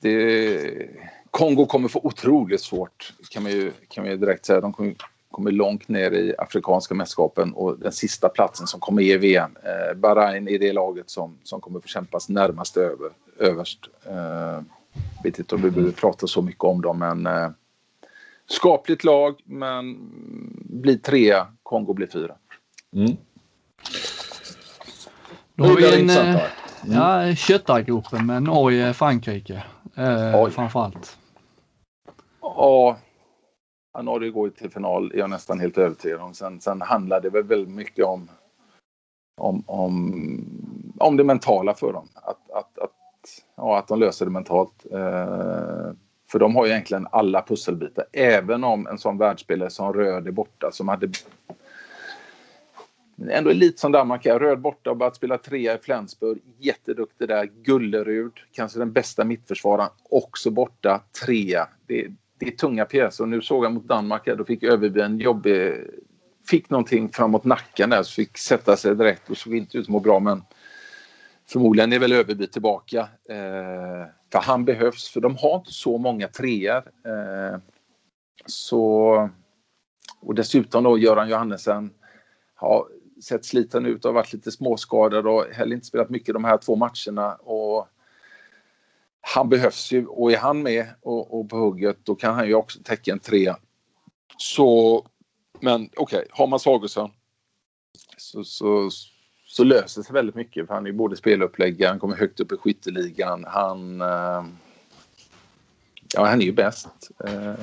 det Kongo kommer få otroligt svårt kan man ju, kan man ju direkt säga. De kommer, kommer långt ner i Afrikanska mästerskapen och den sista platsen som kommer i VM. Eh, Bahrain är det laget som, som kommer få kämpas närmast över, överst. Eh, vet inte om vi behöver prata så mycket om dem men eh, skapligt lag men blir trea, Kongo blir fyra. Mm. Då har vi en mm. ja, köttargropen med Norge-Frankrike eh, framförallt. Ja, Norge går ju till final, är jag nästan helt övertygad om. Sen, sen handlar det väl väldigt mycket om, om, om, om det mentala för dem. Att, att, att, ja, att de löser det mentalt. Eh, för de har ju egentligen alla pusselbitar. Även om en sån världsspelare som Röd är borta som hade ändå lite som Danmark är. Röd borta och börjat spela trea i Flensburg. Jätteduktig där. Gullerud, kanske den bästa mittförsvararen, också borta. Trea. Det, det är tunga pjäser och nu såg jag mot Danmark här, då fick Överby en jobbig... Fick någonting framåt nacken där så fick sätta sig direkt och såg inte ut att må bra men förmodligen är väl Överby tillbaka. Eh, för han behövs, för de har inte så många treor. Eh, så... Och dessutom då Göran Johannesen har sett sliten ut och varit lite småskadad och heller inte spelat mycket de här två matcherna. Och han behövs ju och är han med och, och på hugget då kan han ju också täcka en trea. Så, men okej, okay, har man Sagosen så, så, så löser sig väldigt mycket för han är både speluppläggare, han kommer högt upp i skytteligan, han... Eh, ja, han är ju bäst. Eh,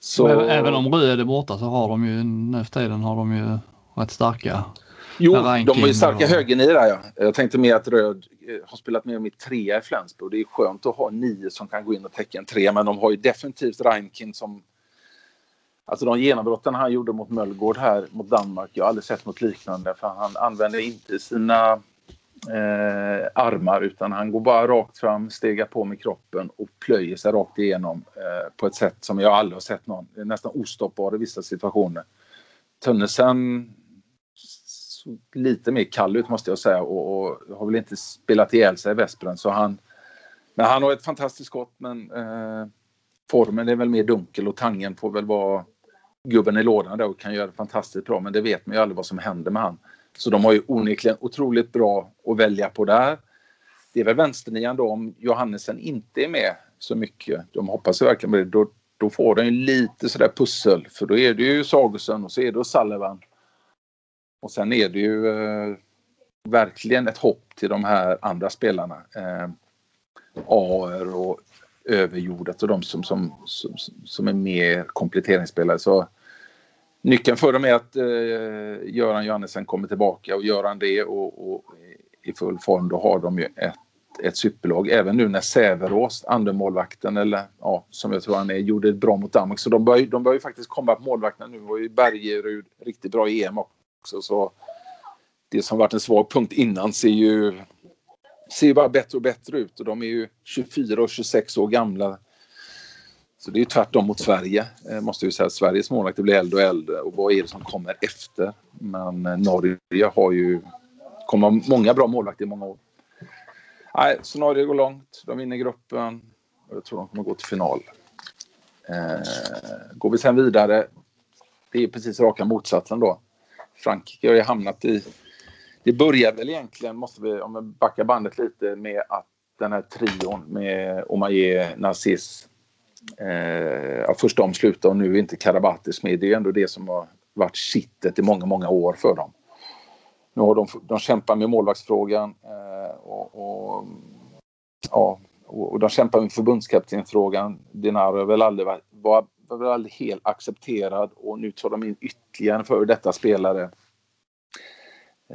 så... Även om Röd är borta så har de ju nu för tiden har de ju rätt starka Jo, de har ju starka och... högernior ja. Jag tänkte mer att Röd eh, har spelat med i trea i Flensburg. Det är skönt att ha nio som kan gå in och täcka en trea men de har ju definitivt Reinkin som Alltså de genombrotten han gjorde mot Möllgård här mot Danmark, jag har aldrig sett något liknande för han använder inte sina eh, armar utan han går bara rakt fram, stegar på med kroppen och plöjer sig rakt igenom eh, på ett sätt som jag aldrig har sett någon. Nästan ostoppbar i vissa situationer. Tönnesen såg lite mer kall ut måste jag säga och, och har väl inte spelat ihjäl sig i Vespren så han men han har ett fantastiskt skott men eh, formen är väl mer dunkel och Tangen får väl vara gubben i lådan där och kan göra det fantastiskt bra men det vet man ju aldrig vad som händer med han. Så de har ju onekligen otroligt bra att välja på där. Det är väl vänsternian då om Johannesen inte är med så mycket. De hoppas ju verkligen på det. Då, då får de ju lite sådär pussel för då är det ju Sagosen och så är det Sullivan och sen är det ju eh, verkligen ett hopp till de här andra spelarna. Eh, AR och överjordat och de som, som, som, som är mer kompletteringsspelare. Så nyckeln för dem är att eh, Göran Johannesen kommer tillbaka och gör han det och, och, eh, i full form då har de ju ett, ett superlag. Även nu när Säverås, andremålvakten eller ja, som jag tror han är, gjorde ett bra mot Danmark. Så de börjar de börjar ju faktiskt komma på målvakterna nu. var ju Bergerud riktigt bra i EM också. Så det som varit en svag punkt innan ser ju, ser bara bättre och bättre ut och de är ju 24 och 26 år gamla. Så det är ju tvärtom mot Sverige, eh, måste vi säga. Sveriges målvakter blir äldre och äldre och vad är det som kommer efter? Men eh, Norge har ju, kommer många bra målvakter i många år. Nej, så Norge går långt. De vinner gruppen och jag tror de kommer gå till final. Eh, går vi sen vidare, det är precis raka motsatsen då. Frankrike har ju hamnat i... Det började väl egentligen, måste vi, om vi backar bandet lite, med att den här trion med Omaye, Narciss, eh, först de slutade och nu är inte Karabatis med. Det är ändå det som har varit kittet i många, många år för dem. Nu har de, de kämpar med målvaktsfrågan eh, och, och, ja, och, de kämpar med förbundskaptensfrågan. Dinar har väl aldrig varit, var, var väl aldrig helt accepterad och nu tar de in ytterligare en före detta spelare.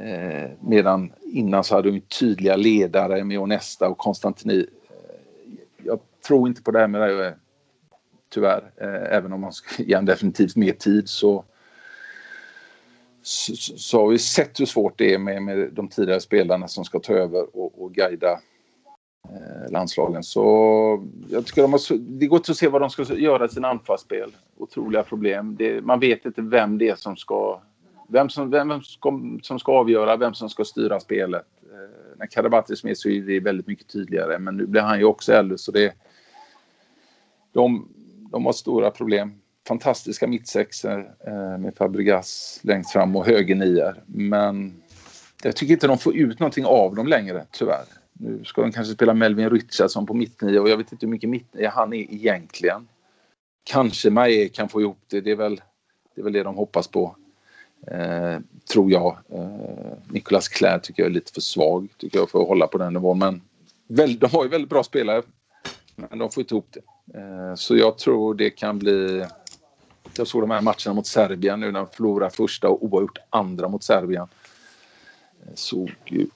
Eh, medan innan så hade de tydliga ledare med Onesta och Konstantini. Eh, jag tror inte på det här med det, här eh, tyvärr. Eh, även om man ska ge honom definitivt mer tid så, så, så, har vi sett hur svårt det är med, med de tidigare spelarna som ska ta över och, och guida Eh, landslagen. Så jag tycker de har, det går inte att se vad de ska göra i sina anfallsspel. Otroliga problem. Det, man vet inte vem det är som ska vem som, vem ska, som ska avgöra, vem som ska styra spelet. Eh, när Karabatis är med så är det väldigt mycket tydligare men nu blir han ju också äldre så det... De, de har stora problem. Fantastiska mittsexor eh, med Fabregas längst fram och högernior men jag tycker inte de får ut någonting av dem längre tyvärr. Nu ska de kanske spela Melvin Richardson på mittnia och jag vet inte hur mycket mittnia han är egentligen. Kanske Maje kan få ihop det. Det är väl det, är väl det de hoppas på. Eh, tror jag. Eh, Nicolas Clair tycker jag är lite för svag tycker jag för att hålla på den nivån. Men väl, de har ju väldigt bra spelare. Men de får inte ihop det. Eh, så jag tror det kan bli... Jag såg de här matcherna mot Serbien nu när de förlorade första och oavgjort andra mot Serbien. Såg ju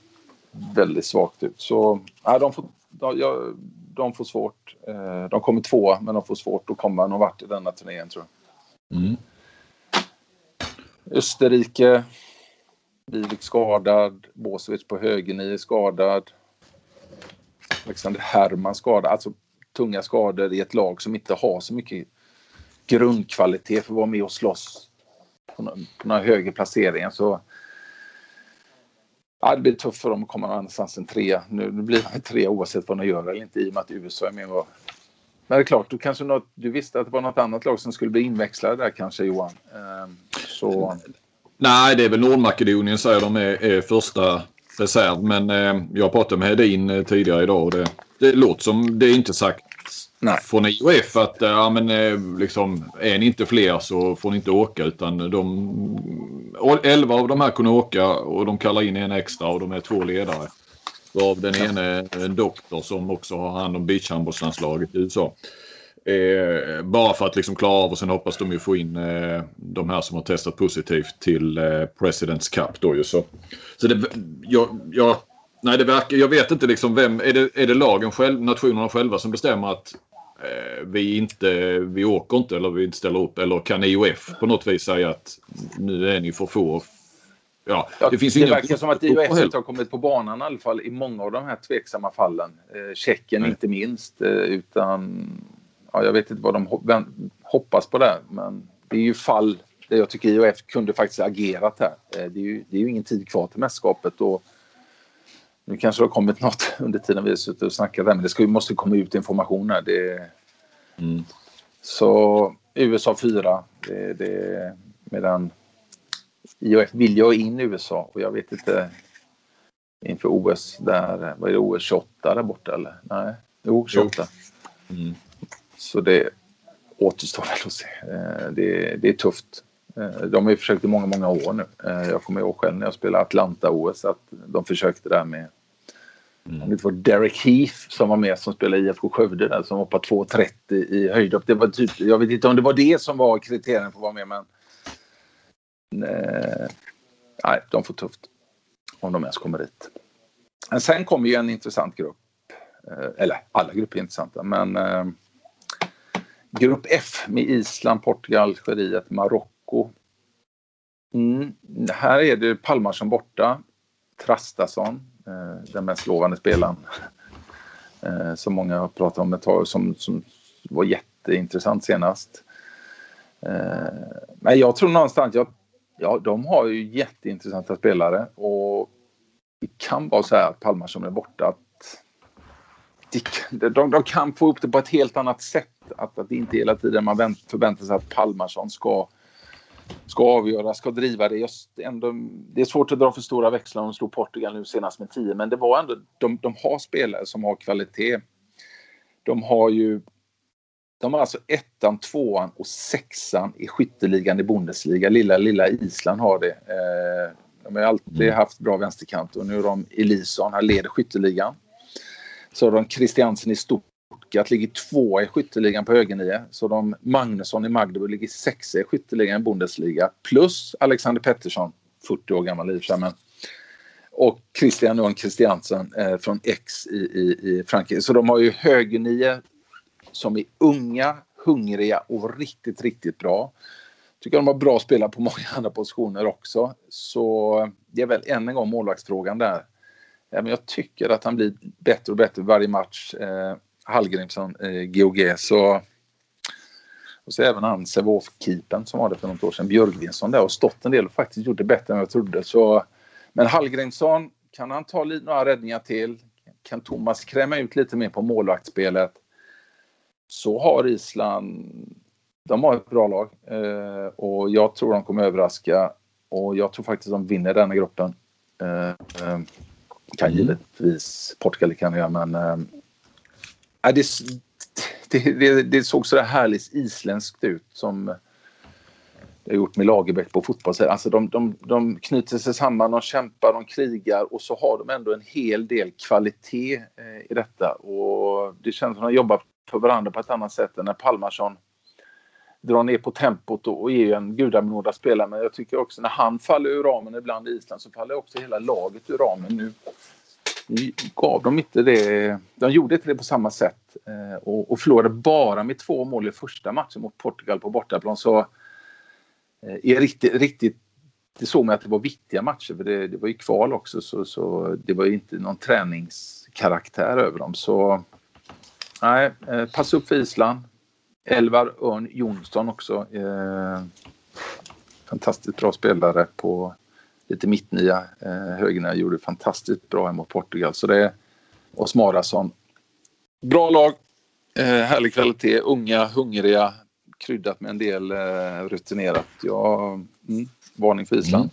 väldigt svagt ut. Så ja, de, får, de, jag, de får svårt. Eh, de kommer tvåa, men de får svårt att komma någon vart i denna turnén tror jag. Mm. Österrike. Livik skadad. Bosevic på högernio skadad. Alexander Herman skadad. Alltså tunga skador i ett lag som inte har så mycket grundkvalitet för att vara med och slåss på, några, på några högre placeringar. Så Ja, det blir tufft för dem att komma någonstans än trea. Nu, blir de tre oavsett vad de gör eller inte i och med att USA är med. Och... Men det är klart, du, kanske något, du visste att det var något annat lag som skulle bli inväxlade där kanske Johan. Ehm, så... Nej, det är väl Nordmakedonien säger de är, är första reserv. Men eh, jag pratade med Hedin eh, tidigare idag och det, det låter som det är inte sagt Nej. från IOF att eh, ja, men, eh, liksom, är ni inte fler så får ni inte åka utan de 11 av de här kunde åka och de kallar in en extra och de är två ledare. Av den ene en doktor som också har hand om beachhandbollslandslaget i USA. Eh, bara för att liksom klara av och sen hoppas de ju få in eh, de här som har testat positivt till eh, Presidents Cup då ju så. Så det, jag, jag, nej det verkar, jag vet inte liksom vem, är det, är det lagen själv, nationerna själva som bestämmer att eh, vi inte, vi åker inte eller vi inte ställer upp eller kan IOF på något vis säga att nu är ni för få Ja, det, finns det verkar som att IOF inte har kommit på banan i alla fall i många av de här tveksamma fallen. Eh, Tjeckien inte minst. Eh, utan ja, jag vet inte vad de hoppas på där. Men det är ju fall där jag tycker IOF kunde faktiskt agerat här. Eh, det är ju, det är ju ingen tid kvar till mästerskapet. Och nu kanske det har kommit något under tiden vi har suttit och snackat där, men det ska, måste komma ut information här. Det, mm. Så USA 4. Det, det, medan IOF vill ju ha in USA och jag vet inte inför OS där, vad är det, OS 28 där borta eller? Nej, jo 28. Mm. Så det återstår väl att se. Eh, det, det är tufft. Eh, de har ju försökt i många, många år nu. Eh, jag kommer ihåg själv när jag spelade Atlanta-OS att de försökte där med Mm. Det var Derek Heath som var med som spelade IFK Skövde där som hoppade 2,30 i höjdhopp. Det var typ, jag vet inte om det var det som var kriterien för att vara med men nej, nej de får tufft om de ens kommer dit. Men sen kommer ju en intressant grupp. Eller alla grupper är intressanta men Grupp F med Island, Portugal, Algeriet, Marocko. Mm. Här är det Palmarsson borta. Trastason, eh, den mest lovande spelaren. Eh, som många har pratat om ett tag, som, som var jätteintressant senast. Eh, men jag tror någonstans, jag, ja, de har ju jätteintressanta spelare och det kan vara så här att Palmarsson är borta. Att de, de, de kan få upp det på ett helt annat sätt att, att det inte hela tiden man förväntar sig att Palmarsson ska, ska avgöra, ska driva det. Just ändå, det är svårt att dra för stora växlar om de slog Portugal nu senast med 10 men det var ändå, de, de har spelare som har kvalitet. De har ju de har alltså ettan, tvåan och sexan i skytteligan i Bundesliga. Lilla, lilla Island har det. Eh, de har alltid mm. haft bra vänsterkant och nu är de Elison, här leder skytteligan. Så har de Christiansen i stort Stuttgart ligger tvåa i skytteligan på högernio. Så de Magnusson i Magdeburg ligger sexa i skytteligan i Bundesliga. Plus Alexander Pettersson, 40 år gammal i och men och Christian Johan Christiansen eh, från X i, i, i Frankrike. Så de har ju högernio som är unga, hungriga och riktigt, riktigt bra. Tycker de har bra spelare på många andra positioner också. Så det är väl än en gång målvaktsfrågan där. Men jag tycker att han blir bättre och bättre varje match. Eh, Hallgrimsson, eh, GOG. Så, och så även han Sävehof-keepern som var det för något år sedan, Björgvinsson där och stått en del och faktiskt gjort det bättre än jag trodde. Så, men Hallgrimsson, kan han ta några räddningar till? Kan Thomas kräma ut lite mer på målvaktsspelet? Så har Island, de har ett bra lag eh, och jag tror de kommer överraska och jag tror faktiskt de vinner denna gruppen. Eh, eh kan givetvis Portugal kan göra men eh, Ja, det, det, det, det såg så där härligt isländskt ut som det har gjort med Lagerbäck på fotbollssidan. Alltså de, de, de knyter sig samman, de kämpar, de krigar och så har de ändå en hel del kvalitet eh, i detta. Och det känns som att de jobbar för varandra på ett annat sätt än när Palmarsson drar ner på tempot och, och är en gudabenådad spelare. Men jag tycker också när han faller ur ramen ibland i Island så faller också hela laget ur ramen. Nu gav de inte det. De gjorde inte det på samma sätt eh, och, och förlorade bara med två mål i första matchen mot Portugal på bortaplan. Så eh, är riktigt, riktigt det såg man att det var viktiga matcher för det, det var ju kval också så, så det var ju inte någon träningskaraktär över dem. Så nej, eh, pass upp för Island. Elvar Örn Jonsson också. Eh, fantastiskt bra spelare på lite mittnia. Eh, högernia gjorde fantastiskt bra mot Portugal. Så det är Osmarason. Bra lag. Eh, härlig kvalitet. Unga, hungriga. Kryddat med en del eh, rutinerat. Ja, mm, varning för Island.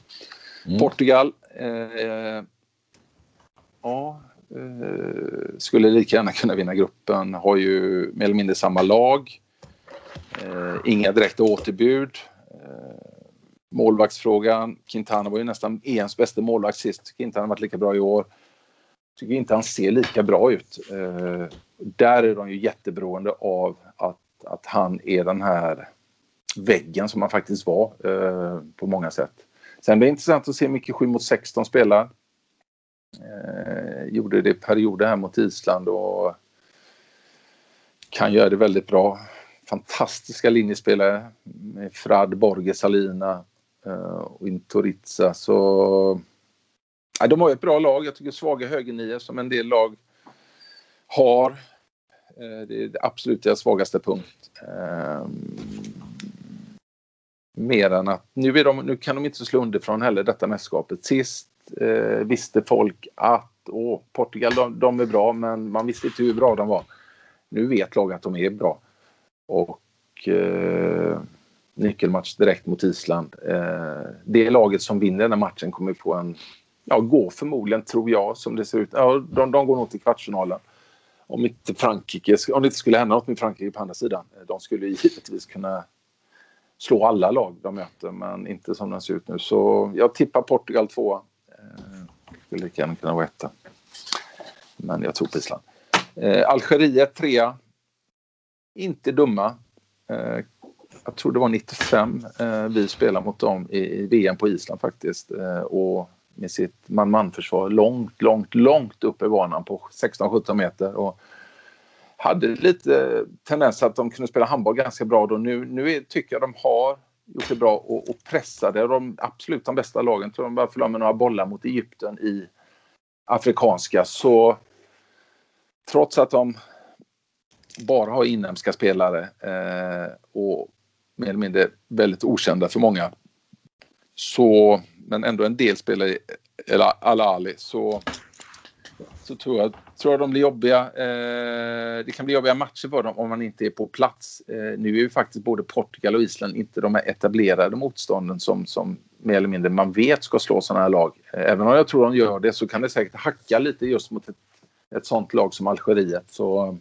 Mm. Mm. Portugal. Eh, ja, eh, skulle lika gärna kunna vinna gruppen. Har ju mer eller mindre samma lag. Eh, inga direkta återbud. Målvaktsfrågan. Quintana var ju nästan EMs bästa målvakt sist. Quintana har varit lika bra i år. Tycker inte han ser lika bra ut. Eh, där är de ju jätteberoende av att, att han är den här väggen som han faktiskt var eh, på många sätt. Sen blir det intressant att se mycket 7 mot 16 spelar. Eh, gjorde det perioder här mot Island och kan göra det väldigt bra. Fantastiska linjespelare med Frad, Borge, Salina, Eh, och Intoriza. Så ja, de har ett bra lag. Jag tycker svaga högernior som en del lag har. Eh, det är absolut deras svagaste punkt. Eh, mer än att nu, är de, nu kan de inte slå underifrån heller detta mästerskapet. Sist eh, visste folk att åh, Portugal de, de, är bra men man visste inte hur bra de var. Nu vet lag att de är bra. Och eh, nyckelmatch direkt mot Island. Eh, det laget som vinner den här matchen kommer få en, ja, går förmodligen tror jag som det ser ut. Ja, de, de går nog till kvartsfinalen. Om inte Frankrike, om det inte skulle hända något med Frankrike på andra sidan. Eh, de skulle givetvis kunna slå alla lag de möter men inte som den ser ut nu. Så jag tippar Portugal tvåa. Eh, skulle lika gärna kunna vara etta. Men jag tror på Island. Eh, Algeriet trea. Inte dumma. Eh, jag tror det var 95 eh, vi spelade mot dem i, i VM på Island faktiskt. Eh, och med sitt man-man-försvar långt, långt, långt upp i banan på 16-17 meter. Och hade lite tendens att de kunde spela handboll ganska bra då. Nu, nu är, tycker jag de har gjort det bra och, och pressade de absolut de bästa lagen. Tror de bara förlorade med några bollar mot Egypten i afrikanska. Så trots att de bara har inhemska spelare eh, och mer eller mindre väldigt okända för många. Så, men ändå en del spelare i Al-Ali så, så tror jag, tror jag de blir jobbiga. Eh, det kan bli jobbiga matcher för dem om man inte är på plats. Eh, nu är ju faktiskt både Portugal och Island inte de här etablerade motstånden som, som mer eller mindre man vet ska slå sådana här lag. Eh, även om jag tror de gör det så kan det säkert hacka lite just mot ett, ett sånt lag som Algeriet. Så eh,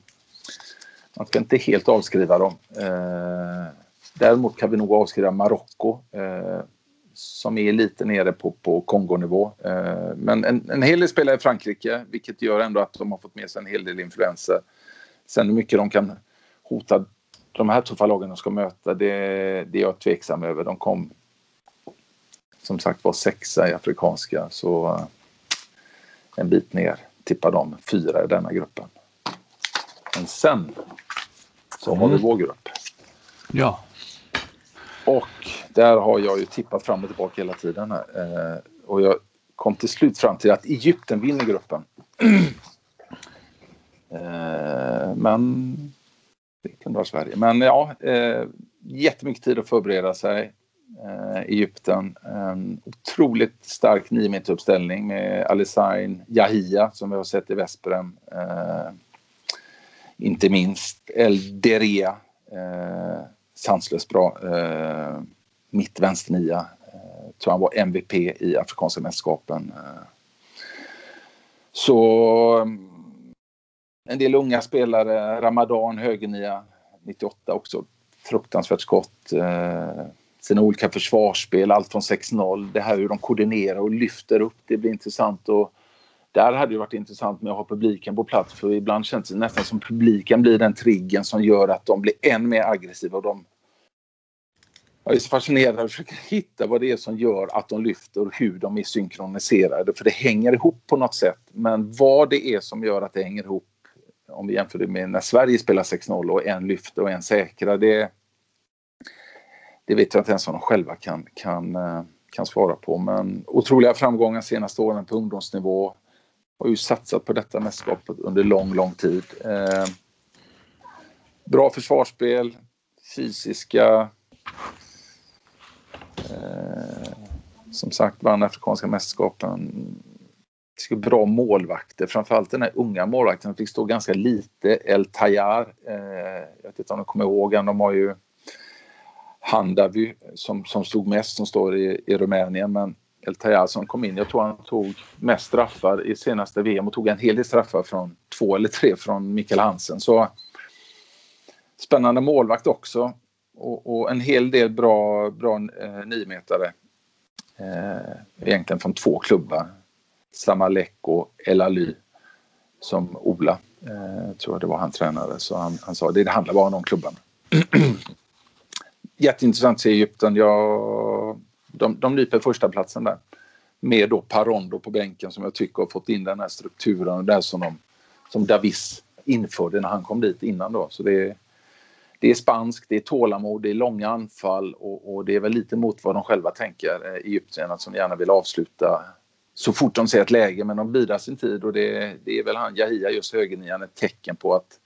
man ska inte helt avskriva dem. Eh, Däremot kan vi nog avskriva Marocko eh, som är lite nere på, på Kongonivå. Eh, men en, en hel del spelar i Frankrike vilket gör ändå att de har fått med sig en hel del influenser. Sen hur mycket de kan hota de här tuffa lagen de ska möta det, det är jag tveksam över. De kom som sagt var sexa i afrikanska så eh, en bit ner tippar de fyra i denna gruppen. Men sen så har vi mm. vår grupp. Ja. Och där har jag ju tippat fram och tillbaka hela tiden. Eh, och jag kom till slut fram till att Egypten vinner gruppen. eh, men det kunde vara Sverige. Men ja, eh, jättemycket tid att förbereda sig. Eh, Egypten. En otroligt stark niometeruppställning med Alisain Yahia som vi har sett i Vesperen, Eh, inte minst El Derea. Eh, sanslöst bra. Eh, mitt vänsternia. Eh, tror han var MVP i Afrikanska mästerskapen. Eh. Så mm, en del unga spelare. Ramadan högernia 98 också. Fruktansvärt skott. Eh, sina olika försvarsspel, allt från 6-0. Det här hur de koordinerar och lyfter upp. Det blir intressant. Och där hade det varit intressant med att ha publiken på plats för ibland känns det nästan som publiken blir den triggen som gör att de blir än mer aggressiva och de jag är så fascinerad av att försöka hitta vad det är som gör att de lyfter och hur de är synkroniserade. För det hänger ihop på något sätt. Men vad det är som gör att det hänger ihop om vi jämför det med när Sverige spelar 6-0 och en lyfter och en säkrar. Det, det vet jag inte ens om de själva kan, kan, eh, kan svara på. Men otroliga framgångar senaste åren på ungdomsnivå. Har ju satsat på detta mästerskapet under lång, lång tid. Eh, bra försvarsspel, fysiska. Eh, som sagt vann Afrikanska mästerskapen. Bra målvakter, framförallt den här unga målvakten fick stå ganska lite. El Tayar, eh, jag vet inte om de kommer ihåg De har ju Handavy som, som stod mest som står i, i Rumänien men El Tayar som kom in, jag tror han tog mest straffar i senaste VM och tog en hel del straffar från två eller tre från Mikael Hansen. Så Spännande målvakt också. Och, och en hel del bra, bra eh, niometare. Eh, egentligen från två klubbar. Samalek och El Ali. Som Ola, eh, tror jag det var han tränade, Så han, han sa det, det handlar bara om de klubbarna. Jätteintressant att se Egypten. Jag, de, de nyper första platsen där. Med då Parondo på bänken som jag tycker har fått in den här strukturen där som, de, som Davis införde när han kom dit innan då. Så det, det är spanskt, det är tålamod, det är långa anfall och, och det är väl lite mot vad de själva tänker, eh, Egypten, egyptierna som gärna vill avsluta så fort de ser ett läge men de bidrar sin tid och det, det är väl han Jahia, just högernian, ett tecken på att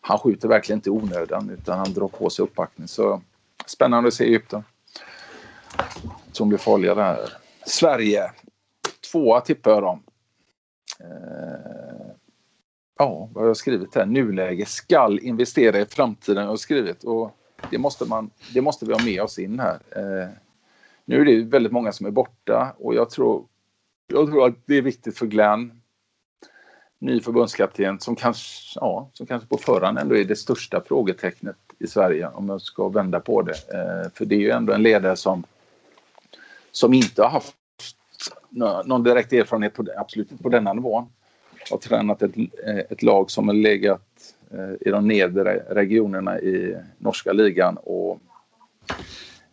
han skjuter verkligen inte i onödan utan han drar på sig uppbackning. Så spännande att se Egypten. Som blir farliga där. Sverige, tvåa tippar jag dem. Eh, ja, vad har jag skrivit här? Nuläge skall investera i framtiden. Jag har skrivit och det måste, man, det måste vi ha med oss in här. Eh, nu är det väldigt många som är borta och jag tror, jag tror att det är viktigt för Glenn, ny förbundskapten som kanske, ja, som kanske på förhand ändå är det största frågetecknet i Sverige om jag ska vända på det. Eh, för det är ju ändå en ledare som, som inte har haft någon direkt erfarenhet, på, absolut inte på denna nivån har tränat ett, eh, ett lag som har legat eh, i de nedre regionerna i norska ligan och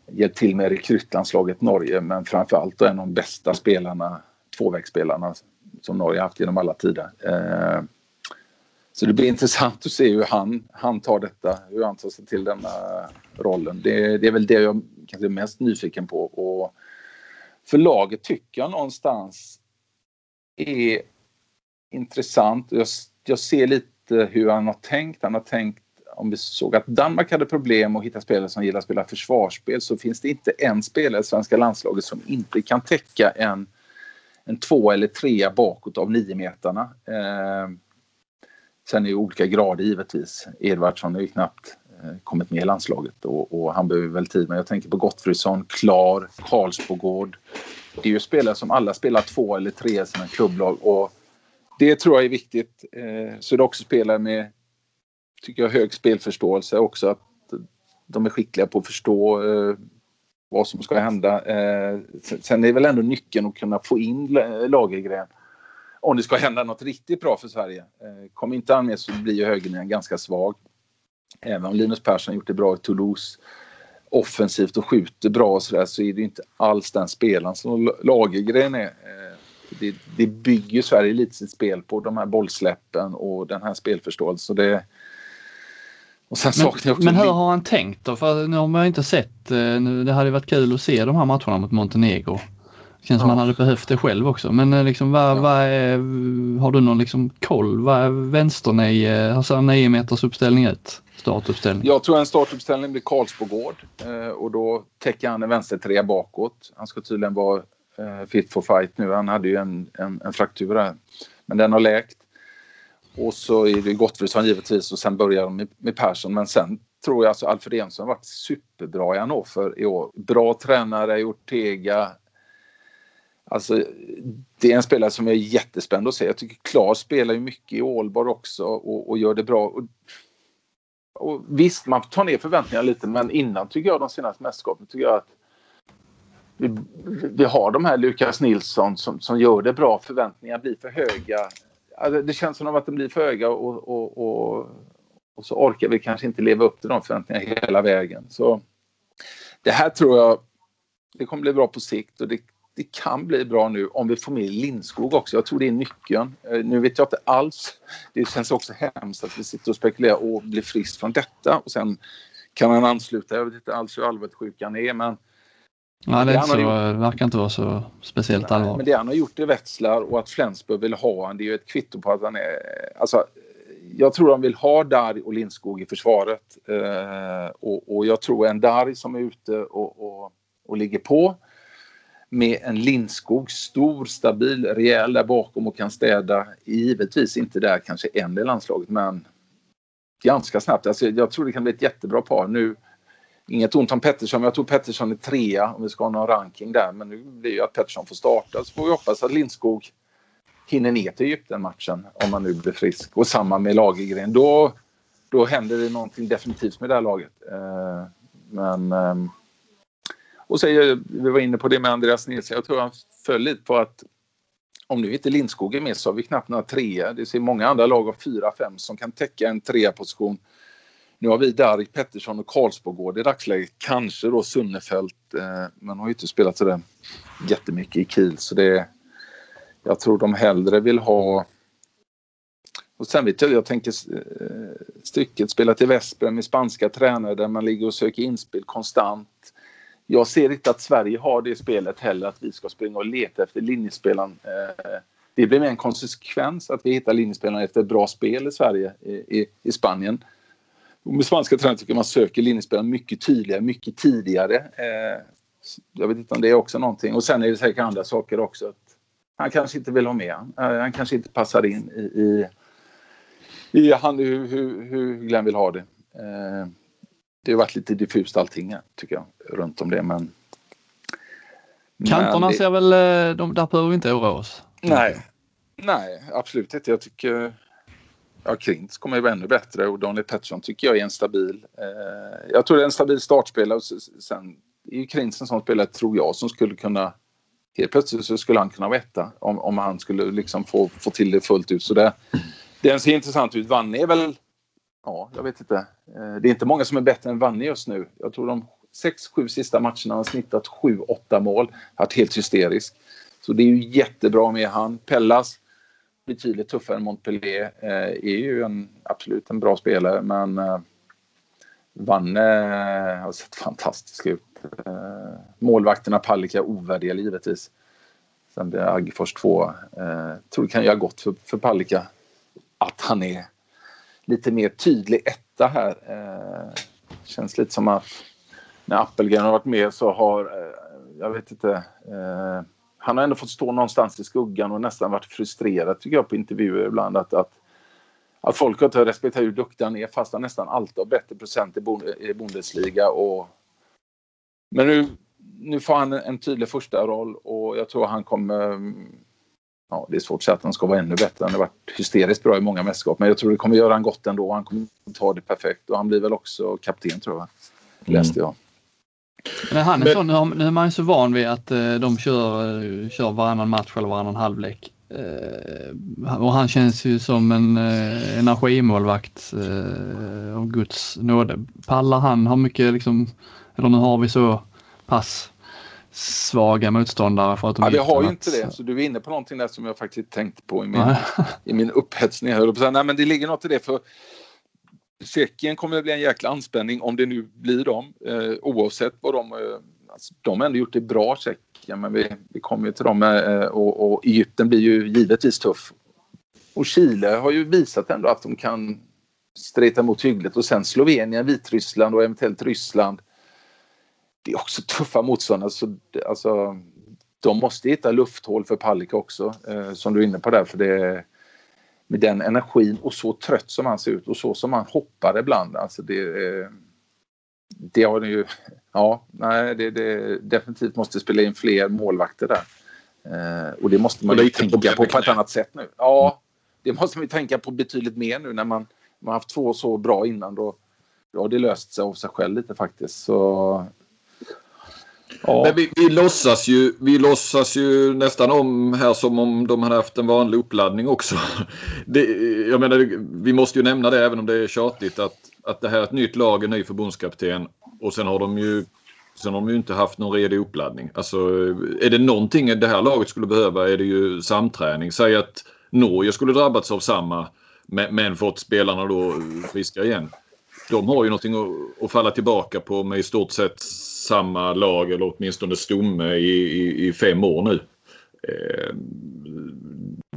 hjälpt till med rekrytlandslaget Norge men framförallt en av de bästa spelarna, tvåvägsspelarna som Norge haft genom alla tider. Eh, så det blir intressant att se hur han, han tar detta, hur han tar sig till denna rollen. Det, det är väl det jag kanske är mest nyfiken på. Och för laget tycker jag någonstans är intressant. Jag, jag ser lite hur han har tänkt. Han har tänkt om vi såg att Danmark hade problem att hitta spelare som gillar att spela försvarsspel så finns det inte en spelare i svenska landslaget som inte kan täcka en, en två eller trea bakåt av niometarna. Eh, sen är det olika grader givetvis. Edvardsson är ju knappt Eh, kommit med i landslaget och, och, han behöver väl tid. Men jag tänker på Gottfridsson, Klar, Karlsbogård. Det är ju spelare som alla spelar två eller tre i sina klubblag och det tror jag är viktigt. Eh, så det också spelare med, tycker jag, hög spelförståelse också. Att de är skickliga på att förstå eh, vad som ska hända. Eh, sen är det väl ändå nyckeln att kunna få in Lagergren. Om det ska hända något riktigt bra för Sverige. Eh, Kommer inte han med så blir ju högern ganska svag. Även om Linus Persson gjort det bra i Toulouse offensivt och skjuter bra och så, där, så är det inte alls den spelaren som Lagergren är det, det bygger Sverige lite sitt spel på, de här bollsläppen och den här spelförståelsen. Det, men, men hur har han tänkt då? För nu har man inte sett, eh, nu, det hade varit kul att se de här matcherna mot Montenegro. Känns ja. som han hade behövt det själv också. Men eh, liksom, vad, ja. vad är, har du någon liksom koll? Vad är vänsternio, hur ser en 9 meters uppställning ut? Startuppställning? Jag tror en startuppställning blir Karlsbogård eh, och då täcker han en vänstertrea bakåt. Han ska tydligen vara eh, fit for fight nu. Han hade ju en, en, en fraktur här. Men den har läkt. Och så är det Gottfridsson givetvis och sen börjar de med, med Persson. Men sen tror jag alltså Alfred Ensson har varit superbra i Hannover i år. Bra tränare i Ortega. Alltså, det är en spelare som jag är jättespänd att se. Jag tycker Klar spelar ju mycket i Ålborg också och, och gör det bra. Och, och visst, man tar ner förväntningarna lite men innan tycker jag de senaste mästerskapen tycker jag att vi, vi har de här Lukas Nilsson som, som gör det bra. Förväntningarna blir för höga. Alltså, det känns som att de blir för höga och, och, och, och, så orkar vi kanske inte leva upp till de förväntningarna hela vägen. Så det här tror jag det kommer bli bra på sikt och det, det kan bli bra nu om vi får med Lindskog också. Jag tror det är nyckeln. Eh, nu vet jag inte alls. Det känns också hemskt att vi sitter och spekulerar och blir frisk från detta och sen kan han ansluta. Jag vet inte alls hur allvarligt sjuk han är men Ja, det, det så, gjort... verkar inte vara så speciellt allvarligt. Men det han har gjort i Wetzlar och att Flensburg vill ha honom, det är ju ett kvitto på att han är... Alltså, jag tror de vill ha Darj och Lindskog i försvaret. Eh, och, och, jag tror en Darj som är ute och, och, och ligger på med en Lindskog, stor, stabil, rejäl där bakom och kan städa. Givetvis inte där kanske en i landslaget men ganska snabbt. Alltså, jag tror det kan bli ett jättebra par. Nu Inget ont om Pettersson, men jag tror Pettersson är trea om vi ska ha någon ranking där. Men nu blir ju att Pettersson får starta. Så får vi hoppas att Lindskog hinner ner till Egypten-matchen om han nu blir frisk. Och samma med Lagergren. Då, då händer det någonting definitivt med det här laget. Eh, men... Ehm, och säger, vi var inne på det med Andreas Nilsson. Jag tror han föll lite på att om nu inte Lindskog är med så har vi knappt några trea. Det ser många andra lag av fyra, fem som kan täcka en trea position nu har vi Darik Pettersson och Karlsbogård i dagsläget. Kanske då Sunnefelt, eh, men har ju inte spelat sådär jättemycket i Kiel. Så det, jag tror de hellre vill ha... Och sen vet jag, jag tänker eh, stycket spela till Vesper med spanska tränare där man ligger och söker inspel konstant. Jag ser inte att Sverige har det spelet heller, att vi ska springa och leta efter linjespelaren. Eh, det blir mer en konsekvens att vi hittar linjespelaren efter ett bra spel i Sverige, i, i Spanien. Och med spanska tränare tycker jag man söker linjespelaren mycket tydligare, mycket tidigare. Eh, jag vet inte om det är också någonting. Och sen är det säkert andra saker också. Att han kanske inte vill ha med han. Eh, han kanske inte passar in i, i, i han, hur, hur, hur Glenn vill ha det. Det har varit lite diffust allting här, tycker jag, runt om det. Men, Kanterna det... ser väl, eh, de, där behöver vi inte oroa oss. Nej, nej absolut inte. Jag tycker ja, Krintz kommer ju vara ännu bättre och Daniel Pettersson tycker jag är en stabil. Eh, jag tror det är en stabil startspelare och sen är ju Krintz en sån spelare, tror jag, som skulle kunna Helt plötsligt så skulle han kunna vara etta om, om han skulle liksom få, få till det fullt ut. Så det, den ser intressant ut. Vanne är väl... Ja, jag vet inte. Eh, det är inte många som är bättre än Vanni just nu. Jag tror de sex, sju sista matcherna har han snittat sju, åtta mål. Varit helt hysterisk. Så det är ju jättebra med han. Pellas betydligt tuffare än Montpellier. Eh, är ju en, absolut en bra spelare men eh, Vanne har sett fantastisk ut. Målvakterna Palicka ovärdiga givetvis. Sen blir Aggefors två. Tror det kan göra gott för, för Palicka att han är lite mer tydlig etta här. Eh, känns lite som att när Appelgren har varit med så har, eh, jag vet inte, eh, han har ändå fått stå någonstans i skuggan och nästan varit frustrerad tycker jag på intervjuer ibland att, att, att folk inte respekterar hur duktig han är fast han nästan alltid har bättre procent i, Bundesliga. Och, men nu, nu får han en tydlig första roll och jag tror han kommer Ja, det är svårt att säga att han ska vara ännu bättre. Han har varit hysteriskt bra i många mästerskap. Men jag tror det kommer göra han gott ändå. Han kommer ta det perfekt. Och han blir väl också kapten tror jag. Läste jag. Men han är men, sån, nu är man så van vid att uh, de kör, uh, kör varannan match eller varannan halvlek. Uh, och han känns ju som en energimålvakt av Guds nåde. Pallar han, har mycket liksom, eller nu har vi så pass svaga motståndare för att de ja, Vi har ju inte det, så du är inne på någonting där som jag faktiskt tänkte på i min, i min upphetsning. Nej, men det ligger något i det för Tjeckien kommer att bli en jäkla anspänning om det nu blir dem. Eh, oavsett vad de... Eh, alltså, de har ändå gjort det bra, Tjeckien, men vi, vi kommer ju till dem. Eh, och, och Egypten blir ju givetvis tuff. Och Chile har ju visat ändå att de kan streta emot hyggligt. Och sen Slovenien, Vitryssland och eventuellt Ryssland. Det är också tuffa motståndare. Så, alltså, de måste hitta lufthål för Palicka också, eh, som du är inne på där. För det, med den energin och så trött som han ser ut och så som han hoppar ibland. Alltså det, det har ju... Ja, nej, det, det definitivt måste spela in fler målvakter där. Eh, och det måste man ju tänka på på ett annat sätt nu. Ja, det måste man ju tänka på betydligt mer nu när man, man haft två så bra innan. Då, då har det löst sig av sig själv lite faktiskt. Så Ja. Men vi, vi, låtsas ju, vi låtsas ju nästan om här som om de hade haft en vanlig uppladdning också. Det, jag menar, vi måste ju nämna det även om det är tjatigt att, att det här är ett nytt lag, en ny förbundskapten och sen har de ju Sen har de ju inte haft någon redig uppladdning. Alltså, är det någonting det här laget skulle behöva är det ju samträning. Säg att Norge skulle drabbats av samma men fått spelarna då friska igen. De har ju någonting att, att falla tillbaka på med i stort sett samma lag eller åtminstone stomme i, i, i fem år nu. Eh,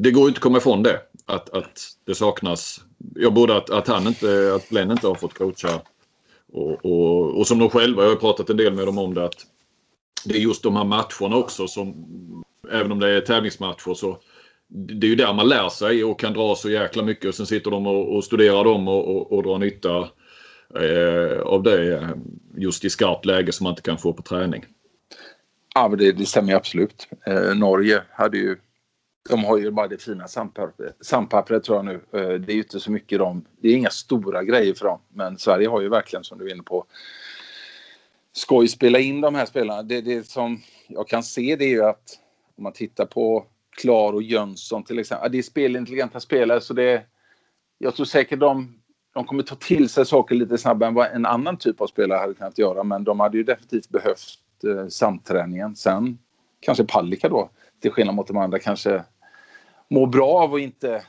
det går ju inte att komma ifrån det. Att, att det saknas. Jag både att, att han inte, att Glenn inte har fått coacha och, och, och som de själva, jag har pratat en del med dem om det, att det är just de här matcherna också som, även om det är tävlingsmatcher så det är ju där man lär sig och kan dra så jäkla mycket och sen sitter de och, och studerar dem och, och, och drar nytta eh, Eh, av det eh, just i skarpt läge som man inte kan få på träning. Ja, men det, det stämmer absolut. Eh, Norge hade ju de har ju bara det fina sandpappret, sandpappret tror jag nu. Eh, det är ju inte så mycket de, det är inga stora grejer för dem. Men Sverige har ju verkligen som du är inne på skoj spela in de här spelarna. Det, det som jag kan se det är ju att om man tittar på Klar och Jönsson till exempel. Det är spelintelligenta spelare så det jag tror säkert de, de kommer ta till sig saker lite snabbare än vad en annan typ av spelare hade kunnat göra. Men de hade ju definitivt behövt eh, samträningen. Sen kanske Palicka då, till skillnad mot de andra, kanske mår bra av att inte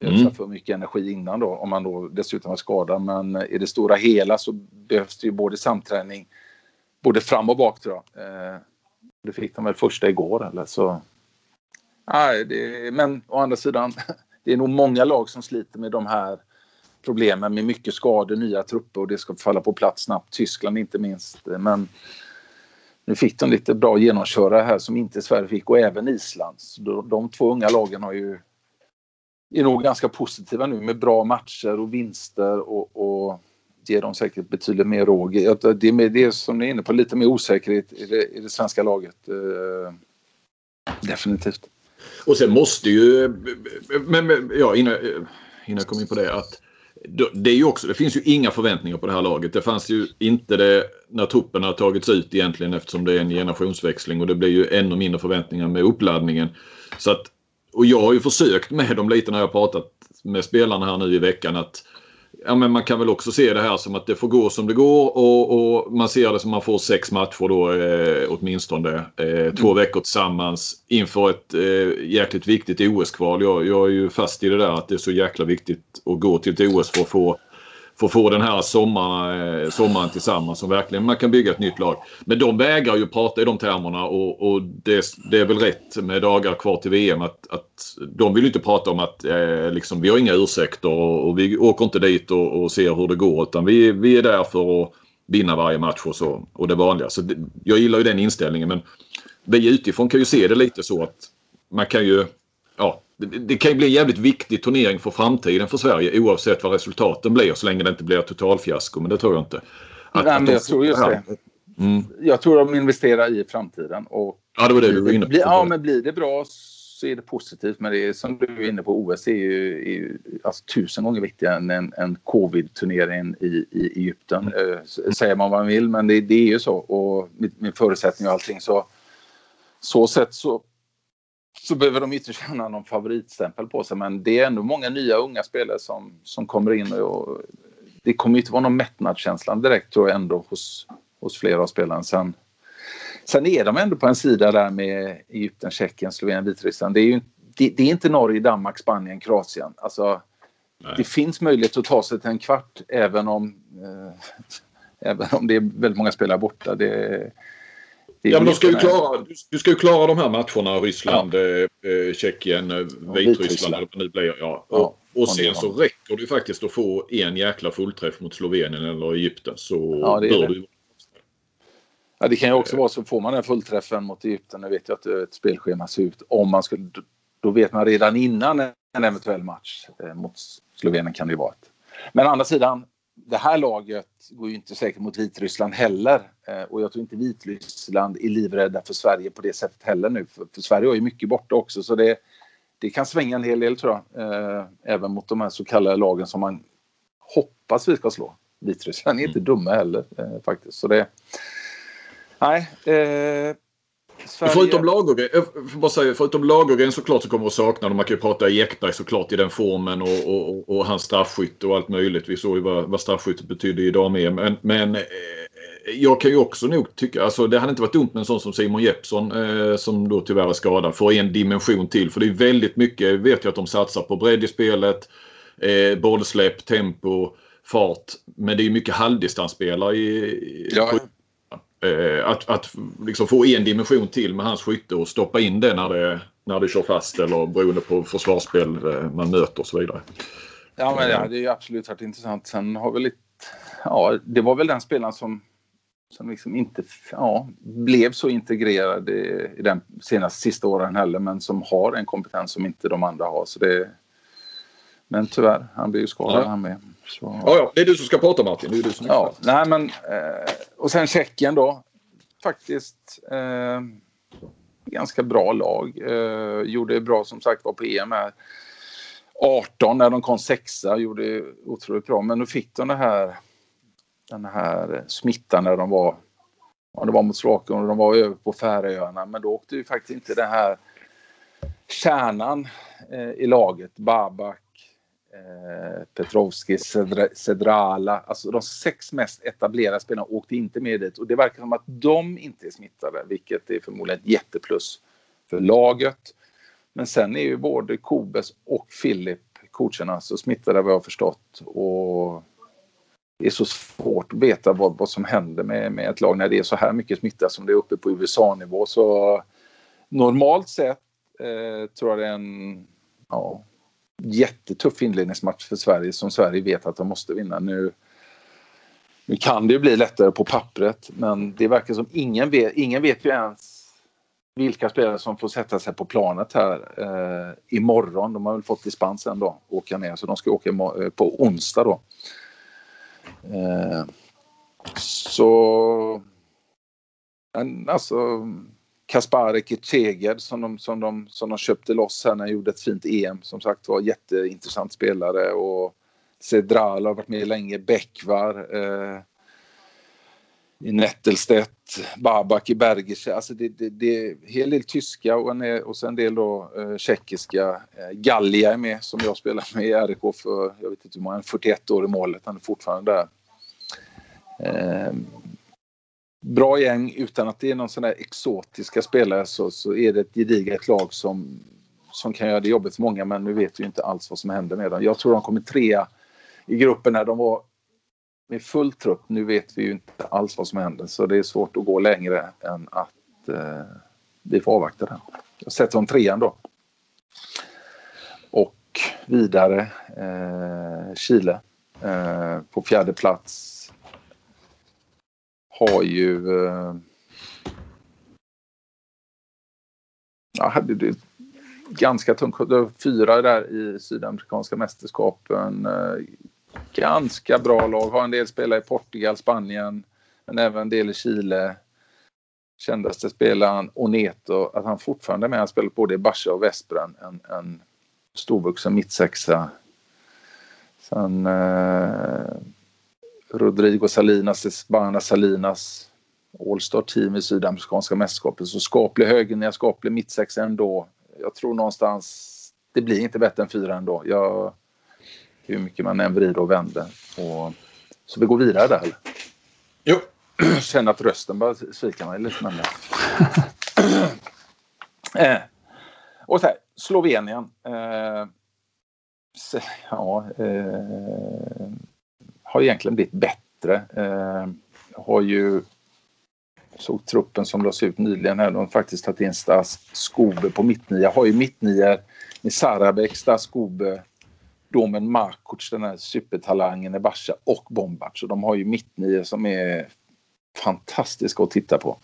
ödsla mm. för mycket energi innan då, om man då dessutom är skadad. Men i det stora hela så behövs det ju både samträning, både fram och bak tror jag. Eh, det fick de väl första igår eller så. Nej, det, men å andra sidan, det är nog många lag som sliter med de här problemen med mycket skador, nya trupper och det ska falla på plats snabbt. Tyskland inte minst. Men nu fick de lite bra genomkörare här som inte Sverige fick och även Island. de, de två unga lagen har ju är nog ganska positiva nu med bra matcher och vinster och, och ger dem säkert betydligt mer råg. Det är det som ni är inne på, lite mer osäkerhet i det, i det svenska laget. Eh, definitivt. Och sen måste ju, men, ja, innan, innan jag kom in på det, att det, är ju också, det finns ju inga förväntningar på det här laget. Det fanns ju inte det när truppen har tagits ut egentligen eftersom det är en generationsväxling och det blir ju ännu mindre förväntningar med uppladdningen. Så att, och jag har ju försökt med dem lite när jag pratat med spelarna här nu i veckan att ja, men man kan väl också se det här som att det får gå som det går och, och man ser det som att man får sex matcher då eh, åtminstone. Eh, två mm. veckor tillsammans inför ett eh, jäkligt viktigt OS-kval. Jag, jag är ju fast i det där att det är så jäkla viktigt att gå till ett OS för att få Få få den här sommaren, eh, sommaren tillsammans som verkligen man kan bygga ett nytt lag. Men de vägrar ju prata i de termerna och, och det, det, är väl rätt med dagar kvar till VM att, att de vill inte prata om att eh, liksom, vi har inga ursäkter och, och vi åker inte dit och, och, ser hur det går utan vi, vi är där för att vinna varje match och, så, och det vanliga. Så det, jag gillar ju den inställningen men vi utifrån kan ju se det lite så att man kan ju ja, det, kan ju bli en jävligt viktig turnering för framtiden för Sverige oavsett vad resultaten blir så länge det inte blir totalfiasko. Men det tror jag inte. Att, Nej, men jag tror just det. Mm. Jag tror de investerar i framtiden. Och ja, det var det du var inne på. Blir, ja, men blir det bra så är det positivt. Men det är, som du är inne på, OS är ju, är ju alltså, tusen gånger viktigare än en, en covid-turnering i, i Egypten. Mm. Uh, säger man vad man vill, men det, det är ju så. Och med, med förutsättningar och allting så så sätt så så behöver de inte känna någon favoritstämpel på sig. Men det är ändå många nya unga spelare som, som kommer in. Och det kommer inte vara någon mättnadskänsla direkt tror jag ändå hos, hos flera av spelarna. Sen, sen är de ändå på en sida där med Egypten, Tjeckien, Slovenien, Vitryssland. Det är ju det, det är inte Norge, Danmark, Spanien, Kroatien. Alltså, det finns möjlighet att ta sig till en kvart även om, eh, även om det är väldigt många spelare borta. Det, Ja, men de ska ju klara, du ska ju klara de här matcherna. Ryssland, ja. eh, eh Tjeckien, eh, Vitryssland eller vad det blir. Ja. Och, och sen så räcker det faktiskt att få en jäkla fullträff mot Slovenien eller Egypten så ja, det bör du Ja, det kan ju också vara så får man den fullträffen mot Egypten, nu vet jag att ett spelschema ser ut, om man skulle, då vet man redan innan en eventuell match eh, mot Slovenien kan det ju vara ett. Men å andra sidan, det här laget går ju inte säkert mot Vitryssland heller. Eh, och jag tror inte Vitryssland är livrädda för Sverige på det sättet heller nu. För, för Sverige har ju mycket borta också så det, det kan svänga en hel del tror jag. Eh, även mot de här så kallade lagen som man hoppas vi ska slå. Vitryssland är inte mm. dumma heller eh, faktiskt. Så det... Nej. Eh, Sverige... Förutom Lagergren, bara säga, förutom Lagergren såklart så kommer att sakna Man kan ju prata Ekberg såklart i den formen och, och, och hans straffskytt och allt möjligt. Vi såg ju vad, vad straffskyttet betydde i dam-EM. Men, men jag kan ju också nog tycka, alltså det hade inte varit dumt med en sån som Simon Jeppsson eh, som då tyvärr är skadad. Får en dimension till. För det är väldigt mycket, vet jag att de satsar på bredd i spelet, eh, bollsläpp, tempo, fart. Men det är mycket halvdistansspelare i, ja eh, att, att liksom få en dimension till med hans skytte och stoppa in det när det, när det kör fast eller beroende på försvarsspel eh, man möter och så vidare. Ja, men det hade ju absolut varit intressant. Sen har vi lite ja, det var väl den spelaren som, som liksom inte ja, blev så integrerad i, i den senaste sista åren heller men som har en kompetens som inte de andra har. Så det, men tyvärr, han blir ju skadad ja. han med. Så... Ja, ja, det är du som ska prata Martin. Det är du som ja, nej, men, eh, och sen Tjeckien då. Faktiskt eh, ganska bra lag. Eh, gjorde bra som sagt var på EM här. 18 när de kom sexa, gjorde otroligt bra. Men nu fick de det här den här smittan när de var, ja, det var mot Slovakien och de var över på Färöarna. Men då åkte ju faktiskt inte den här kärnan eh, i laget, Babak, eh, Petrovski, Sedra, Sedrala, alltså de sex mest etablerade spelarna åkte inte med dit och det verkar som att de inte är smittade, vilket är förmodligen ett jätteplus för laget. Men sen är ju både Kobes och Filip, coacherna, så smittade vad jag har förstått och det är så svårt att veta vad, vad som händer med, med ett lag när det är så här mycket smitta som det är uppe på USA-nivå. Så eh, normalt sett eh, tror jag det är en ja, jättetuff inledningsmatch för Sverige som Sverige vet att de måste vinna. Nu, nu kan det ju bli lättare på pappret men det verkar som ingen vet, ingen vet ju ens vilka spelare som får sätta sig på planet här eh, imorgon. De har väl fått dispens en dag åka ner så de ska åka eh, på onsdag då. Eh, så... Alltså Kasparek Eceged som de, som, de, som de köpte loss här när de gjorde ett fint EM. Som sagt var jätteintressant spelare och Cedral har varit med länge, Bäckvar. Eh, i Nettelstedt, Babak i Bergische. Alltså det, det, det är en hel del tyska och, en, och sen en del då eh, tjeckiska. Eh, Gallia är med som jag spelar med i RIK för, jag vet inte hur många, 41 år i målet. Han är fortfarande där. Eh, bra gäng utan att det är någon sån där exotiska spelare så, så är det ett gediget lag som, som kan göra det jobbigt för många men nu vet vi inte alls vad som händer med dem. Jag tror de kommer trea i gruppen när de var med full trupp. Nu vet vi ju inte alls vad som händer så det är svårt att gå längre än att eh, vi får avvakta den. Jag sätter dem trean då. Och vidare eh, Chile eh, på fjärde plats har ju eh, ja, hade det ganska tungt. Fyra där i sydamerikanska mästerskapen. Eh, ganska bra lag. Har en del spelare i Portugal, Spanien, men även en del i Chile. Kändaste spelaren Oneto, att han fortfarande är med. Han spelar både i Barca och Vespren. En, en storvuxen mittsexa. Sen eh, Rodrigo Salinas, Espana Salinas. All-star team i Sydamerikanska mästerskapet. Så skaplig högernia, skaplig mittsexa ändå. Jag tror någonstans det blir inte bättre än fyra ändå. Jag, hur mycket man än vrider och vänder. Och, så vi går vidare där. Jo. Känner att rösten börjar svika mig lite. Eh. Och så här, Slovenien. Eh, ja, eh, har egentligen blivit bättre. Eh, har ju såg truppen som lades ut nyligen här. De har faktiskt tagit in Stas Skobe på mittnia. Har ju mittnior med Sarabek, Stas Skobe, Domen Markoc, den här supertalangen i Barca och Bombac. Så de har ju mittnior som är fantastiska att titta på.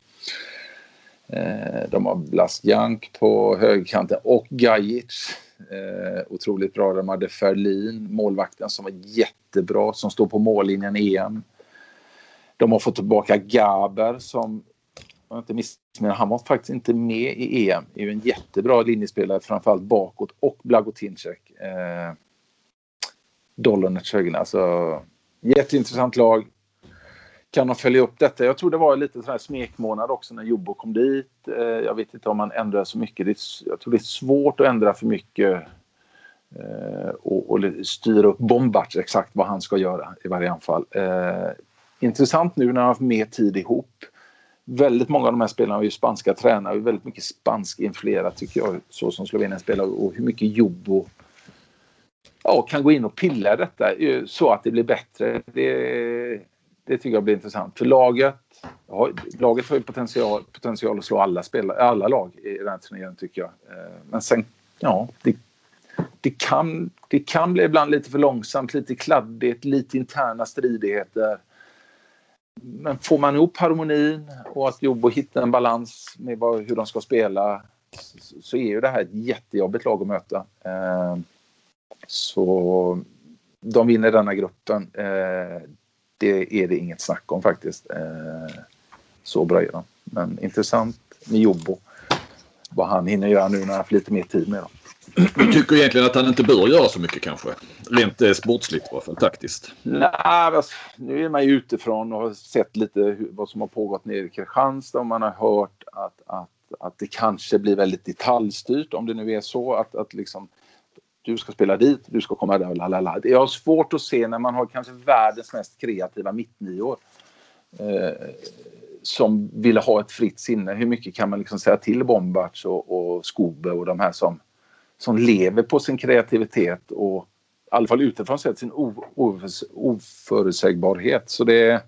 Eh, de har Blastjank på högerkanten och Gajic. Eh, otroligt bra. De hade Ferlin, målvakten som var jättebra, som står på mållinjen i EM. De har fått tillbaka Gaber som, jag inte missminner, han var faktiskt inte med i EM. Det är ju en jättebra linjespelare, framförallt bakåt, och Blagotinczek. Eh, Dollarnets högerna. Alltså, jätteintressant lag. Kan de följa upp detta? Jag tror det var lite sån här smekmånad också när Jobbo kom dit. Eh, jag vet inte om man ändrar så mycket. jag tror det är svårt att ändra för mycket eh, och, och styra upp Bombards exakt vad han ska göra i varje anfall. Eh, intressant nu när han har haft mer tid ihop. Väldigt många av de här spelarna är ju spanska tränare, väldigt mycket spansk influerat tycker jag, så som Slovenien spelar och hur mycket jobb och ja, kan gå in och pilla detta så att det blir bättre. Det, det tycker jag blir intressant. För laget, ja, laget har ju potential, potential att slå alla, spelare, alla lag i den här turneringen tycker jag. Eh, men sen, ja, det, det, kan, det kan bli ibland lite för långsamt, lite kladdigt, lite interna stridigheter. Men får man ihop harmonin och att Jobbo hittar en balans med vad, hur de ska spela så är ju det här ett jättejobbigt lag att möta. Eh, så de vinner denna gruppen. Eh, det är det inget snack om faktiskt. Eh, så bra är de. Men intressant med Jobbo. Vad han hinner göra nu när han har lite mer tid med dem. Du tycker egentligen att han inte bör göra så mycket kanske? Rent eh, sportsligt i alla fall, taktiskt. Nej, nu är man ju utifrån och har sett lite vad som har pågått nere i Kristianstad och man har hört att, att, att det kanske blir väldigt detaljstyrt om det nu är så att, att liksom du ska spela dit, du ska komma där, lalala. Jag har svårt att se när man har kanske världens mest kreativa mittnior eh, som vill ha ett fritt sinne. Hur mycket kan man liksom säga till Bombards och, och Skobe och de här som, som lever på sin kreativitet och i alla fall utifrån sett sin oförutsägbarhet. Så det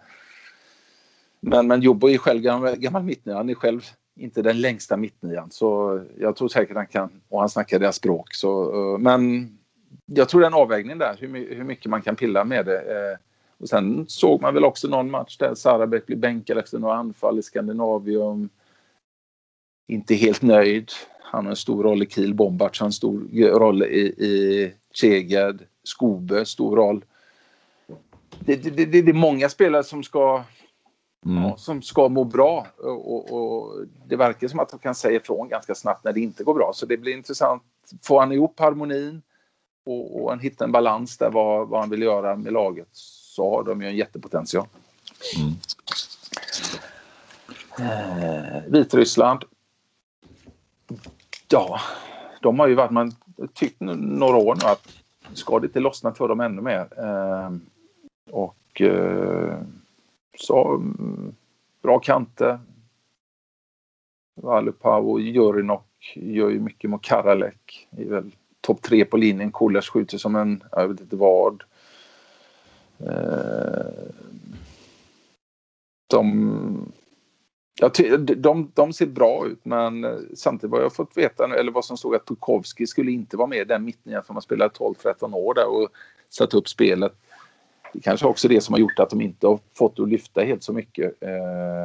men, men Jobbo är själv gammal, gammal mittnia. Han är själv inte den längsta mittnian. Så jag tror säkert han kan, och han snackar deras språk. Så, eh, men jag tror det är en avvägning där, hur, hur mycket man kan pilla med det. Eh. Och sen såg man väl också någon match där Sarabek blev bänkad efter några anfall i Skandinavium. Inte helt nöjd. Han har en stor roll i Kiel, Bombards har en stor roll i, i Teged, Skobe, stor roll. Det, det, det, det är många spelare som ska Mm. Ja, som ska må bra. Och, och, det verkar som att han kan säga ifrån ganska snabbt när det inte går bra. Så det blir intressant. Får han ihop harmonin och, och han hittar en balans där vad, vad han vill göra med laget så har de ju en jättepotential. Mm. Eh, Vitryssland. Ja, de har ju varit, man tyckt några år nu att ska det inte lossna för dem ännu mer? Eh, och eh, så mm, bra kanter. Valupau och Jurinok gör ju mycket mot Karalek. Är väl topp tre på linjen. Kullers skjuter som en, jag vet inte vad. Eh, de, ja, de, de ser bra ut men eh, samtidigt vad jag fått veta, eller vad som stod att Tukovski skulle inte vara med i den mittnian för man spelade 12-13 år där och satt upp spelet det kanske också är det som har gjort att de inte har fått att lyfta helt så mycket. Eh,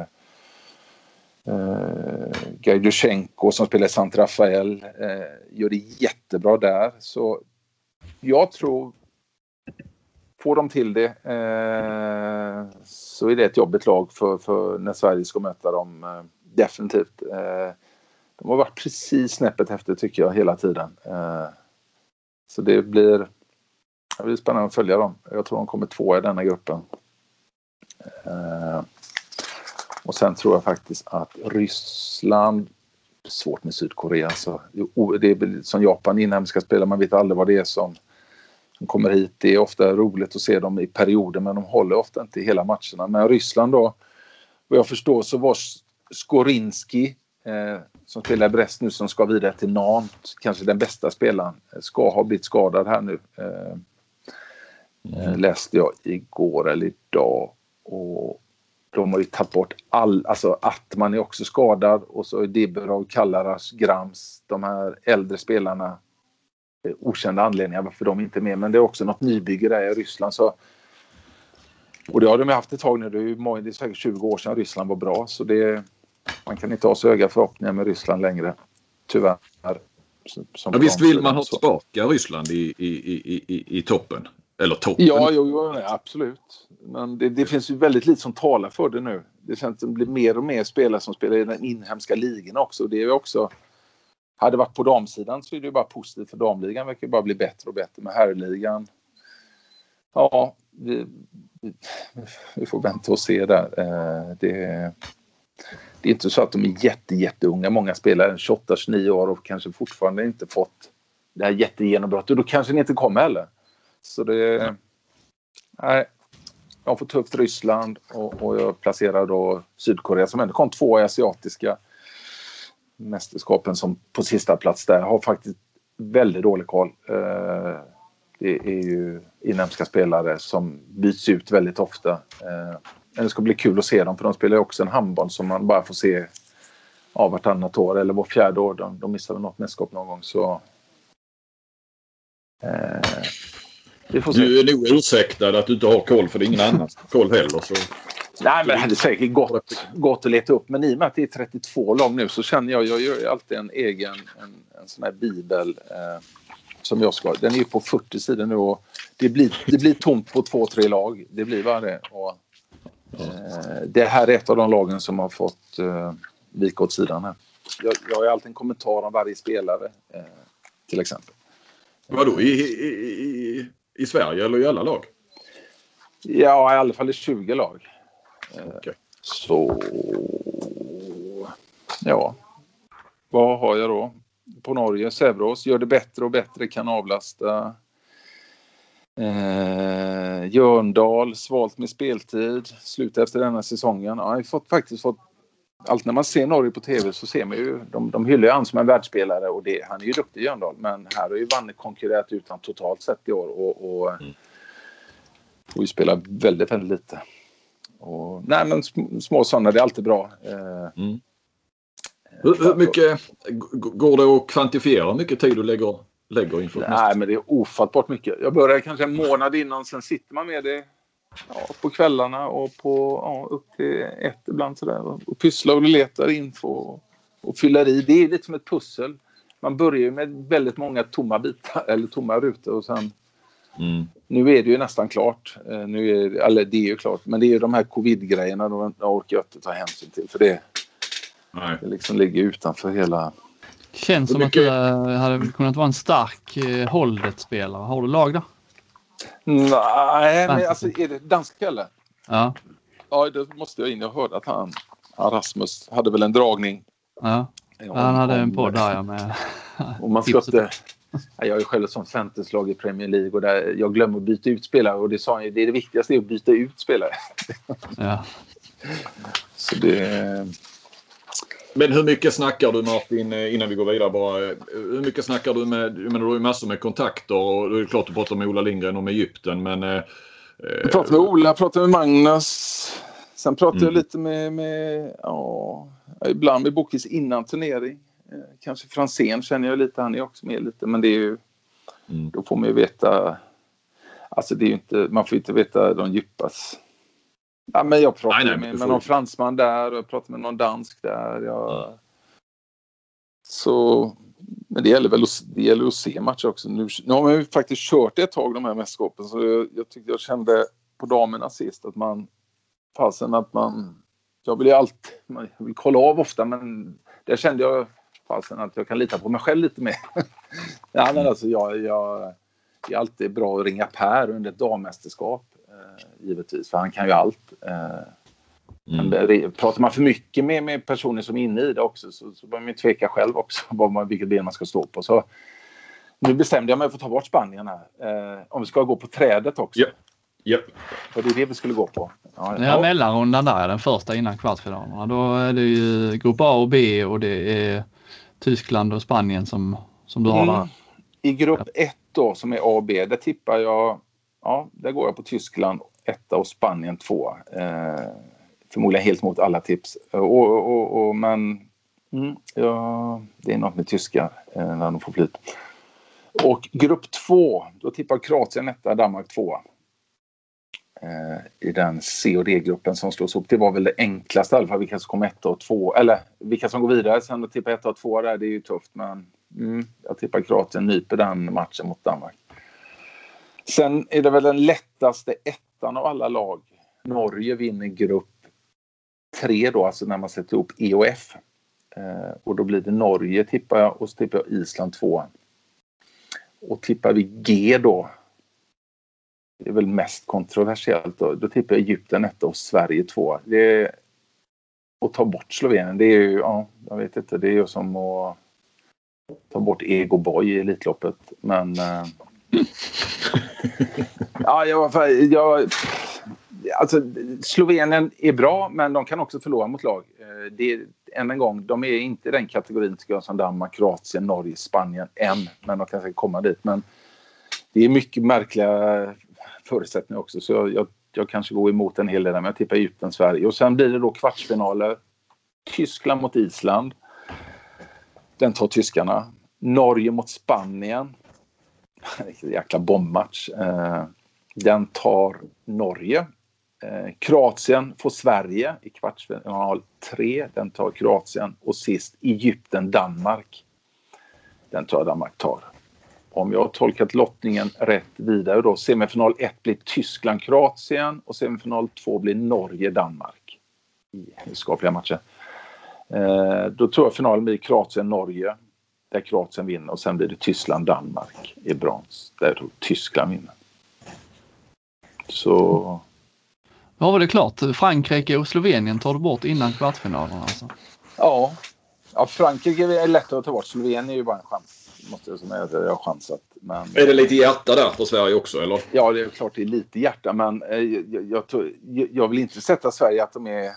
eh, Gajdusjenko som spelar i Sant Rafael eh, gör det jättebra där. Så jag tror, får de till det eh, så är det ett jobbigt lag för, för när Sverige ska möta dem. Eh, definitivt. Eh, de har varit precis snäppet efter tycker jag hela tiden. Eh, så det blir det blir spännande att följa dem. Jag tror de kommer två i denna gruppen. Eh, och sen tror jag faktiskt att Ryssland svårt med Sydkorea. Så det är som Japan, inhemska spelare, man vet aldrig vad det är som, som kommer hit. Det är ofta roligt att se dem i perioder men de håller ofta inte hela matcherna. Men Ryssland då, vad jag förstår så var Skorinski eh, som spelar i Brest nu som ska vidare till Nantes, kanske den bästa spelaren, eh, ska ha blivit skadad här nu. Eh, Mm. Läste jag igår eller idag. Och de har ju tagit bort all, alltså att man är också skadad och så är Diberov, Kallaras, Grams, de här äldre spelarna. Okända anledningar varför de inte är med, men det är också något nybygge där i Ryssland. Så, och det har de haft ett tag nu. Det är, ju, det är säkert 20 år sedan Ryssland var bra, så det, man kan inte ha så höga förhoppningar med Ryssland längre. Tyvärr. ja, visst vill man ha tillbaka Ryssland i, i, i, i, i toppen? Eller toppen. Ja, jo, jo, absolut. Men det, det, finns ju väldigt lite som talar för det nu. Det känns som det blir mer och mer spelare som spelar i den inhemska ligan också. Det är också... Hade det varit på damsidan så är det ju bara positivt för damligan. verkar bara bli bättre och bättre med herrligan. Ja, vi, vi, får vänta och se där. Eh, det, det är inte så att de är jätte, jätteunga. Många spelare 28-29 år och kanske fortfarande inte fått det här jättegenombrottet. Då kanske det inte kommer heller. Så det... Nej. jag får tufft Ryssland och, och jag placerar då Sydkorea som ändå kom två i asiatiska mästerskapen som på sista plats där. Har faktiskt väldigt dålig koll. Eh, det är ju inhemska spelare som byts ut väldigt ofta. Eh, men det ska bli kul att se dem för de spelar ju också en handboll som man bara får se av vartannat år eller var fjärde år. De, de missar väl något mästerskap någon gång så... Du är nog ursäktad att du inte har koll för det är ingen annan koll heller. Så. Nej, men det hade säkert gått, gått att leta upp. Men i och med att det är 32 lag nu så känner jag, jag gör alltid en egen en, en sån här bibel eh, som jag ska. Den är på 40 sidor nu och det blir, det blir tomt på två, tre lag. Det blir bara det. Och, eh, det här är ett av de lagen som har fått eh, vika åt sidan här. Jag, jag har alltid en kommentar om varje spelare eh, till exempel. Vadå i, i, i, i Sverige eller i alla lag? Ja, i alla fall i 20 lag. Okay. Så... Ja. Vad har jag då? På Norge, Säverås, gör det bättre och bättre, kan avlasta. Eh, Jörndal, svalt med speltid, slut efter denna säsongen. Ja, jag har fått, faktiskt fått allt när man ser Norge på tv så ser man ju, de, de hyllar ju han som en världsspelare och det, han är ju duktig Jörndal men här har ju Vanne konkurrerat ut honom totalt sett i år och, och mm. får ju spela väldigt, väldigt lite. Och, nej men små sådana, det är alltid bra. Eh, mm. Hur, hur, mycket går det att kvantifiera hur mycket tid du lägger, lägger inför Nej men det är ofattbart mycket. Jag börjar kanske en månad innan sen sitter man med det ja, på kvällarna och på ja, upp till ett ibland sådär och pysslar och letar info och, och fyller i. Det är lite som ett pussel. Man börjar ju med väldigt många tomma bitar eller tomma rutor och sen Mm. Nu är det ju nästan klart. Eh, nu är, eller det är ju klart, men det är ju de här covid-grejerna de orkar jag inte ta hänsyn till för det, Nej. det liksom ligger utanför hela... Känns som mycket... att du hade kunnat vara en stark eh, Holdet-spelare. Har du lag där? Nej, men alltså är det dansk eller? Ja. Ja, det måste jag in. Jag hörde att han, Rasmus, hade väl en dragning. Ja, ja han hade en podd där ja, med och man ska inte, jag är själv sånt fantasylag i Premier League och där jag glömmer att byta ut spelare och det sa han ju, det är det viktigaste är att byta ut spelare. Ja. Så det... Men hur mycket snackar du Martin, eh, innan vi går vidare bara. Eh, hur mycket snackar du med, men du har ju massor med kontakter och det är klart du pratar med Ola Lindgren om Egypten men... Eh, jag pratar med Ola, jag pratar med Magnus. Sen pratar mm. jag lite med, med ja, ibland med Bokis innan turnering. Eh, kanske Franzén känner jag lite, han är också med lite men det är ju... Mm. Då får man ju veta... Alltså det är ju inte, man får inte veta de djupas... Ja, men jag pratar nej, nej, med, med någon fransman där och jag pratar med någon dansk där. Jag... Så... Men det gäller väl att, det gäller att se matcher också. Nu, nu har man ju faktiskt kört ett tag de här mästerskapen så jag, jag tyckte jag kände på damerna sist att man... Fasen att man... Jag vill ju alltid... Jag vill kolla av ofta men där kände jag fasen att jag kan lita på mig själv lite mer. ja, men alltså, jag, jag, det är alltid bra att ringa Per under ett dammästerskap givetvis, för han kan ju allt. Eh, Mm. Pratar man för mycket med, med personer som är inne i det också så, så bör man tveka själv också vad man, vilket ben man ska stå på. Så, nu bestämde jag mig för att ta bort Spanien här. Eh, om vi ska gå på trädet också. Yep. Yep. För det är det vi skulle gå på. Ja, ja. Mellanrundan där, den första innan kvartsfinalerna. Då är det ju grupp A och B och det är Tyskland och Spanien som, som du har mm. där? I grupp 1 då som är A och B, där tippar jag, ja, där går jag på Tyskland etta och Spanien tvåa. Eh, förmodligen helt mot alla tips. Eh, och, och, och men mm, ja, det är något med tyskar eh, när de får flyt. Och grupp två, då tippar Kroatien etta, Danmark tvåa. eh, i den C och D-gruppen som slås ihop. Det var väl det enklaste i alla fall, vilka som kom etta och två, eller vilka som går vidare. Sen att tippa etta och två där, det är ju tufft, men mm, jag tippar Kroatien nyper den matchen mot Danmark. Sen är det väl den lättaste ettan av alla lag. Norge vinner grupp tre då, alltså när man sätter ihop E och F. Eh, och då blir det Norge tippar jag och så tippar jag Island tvåan. Och tippar vi G då det är väl mest kontroversiellt. Då, då tippar jag Egypten etta och Sverige tvåa. Det är, att ta bort Slovenien, det är ju, ja, jag vet inte, det är ju som att ta bort Ego Boy i Elitloppet. Men... Eh, ja, jag, jag, alltså, Slovenien är bra, men de kan också förlora mot lag. Eh, det, än en gång, de är inte i den kategorin tycker jag, som Danmark, Kroatien, Norge, Spanien än. Men de kan säkert komma dit. Men det är mycket märkliga förutsättningar också. Så jag, jag, jag kanske går emot en hel del men jag tippar Egypten, Sverige. Och sen blir det då kvartsfinaler. Tyskland mot Island. Den tar tyskarna. Norge mot Spanien. Vilken jäkla bombmatch. Eh, den tar Norge. Eh, Kroatien får Sverige i kvartsfinal 3. Den tar Kroatien. Och sist Egypten, Danmark. Den tror jag Danmark tar. Om jag har tolkat lottningen rätt vidare då. Semifinal 1 blir Tyskland, Kroatien och semifinal 2 blir Norge, Danmark. I skapliga matcher. Eh, då tror jag finalen blir Kroatien, Norge. Där Kroatien vinner och sen blir det Tyskland, Danmark i brons. Där Tyskland vinner. Så... Ja, var det klart. Frankrike och Slovenien tar du bort innan kvartsfinalen alltså? Ja. ja, Frankrike är lättare att ta bort. Slovenien är ju bara en chans. Måste jag säga att jag har chansat. Men... Är det lite hjärta där för Sverige också eller? Ja, det är klart det är lite hjärta men eh, jag, jag, jag, jag vill inte sätta Sverige att de är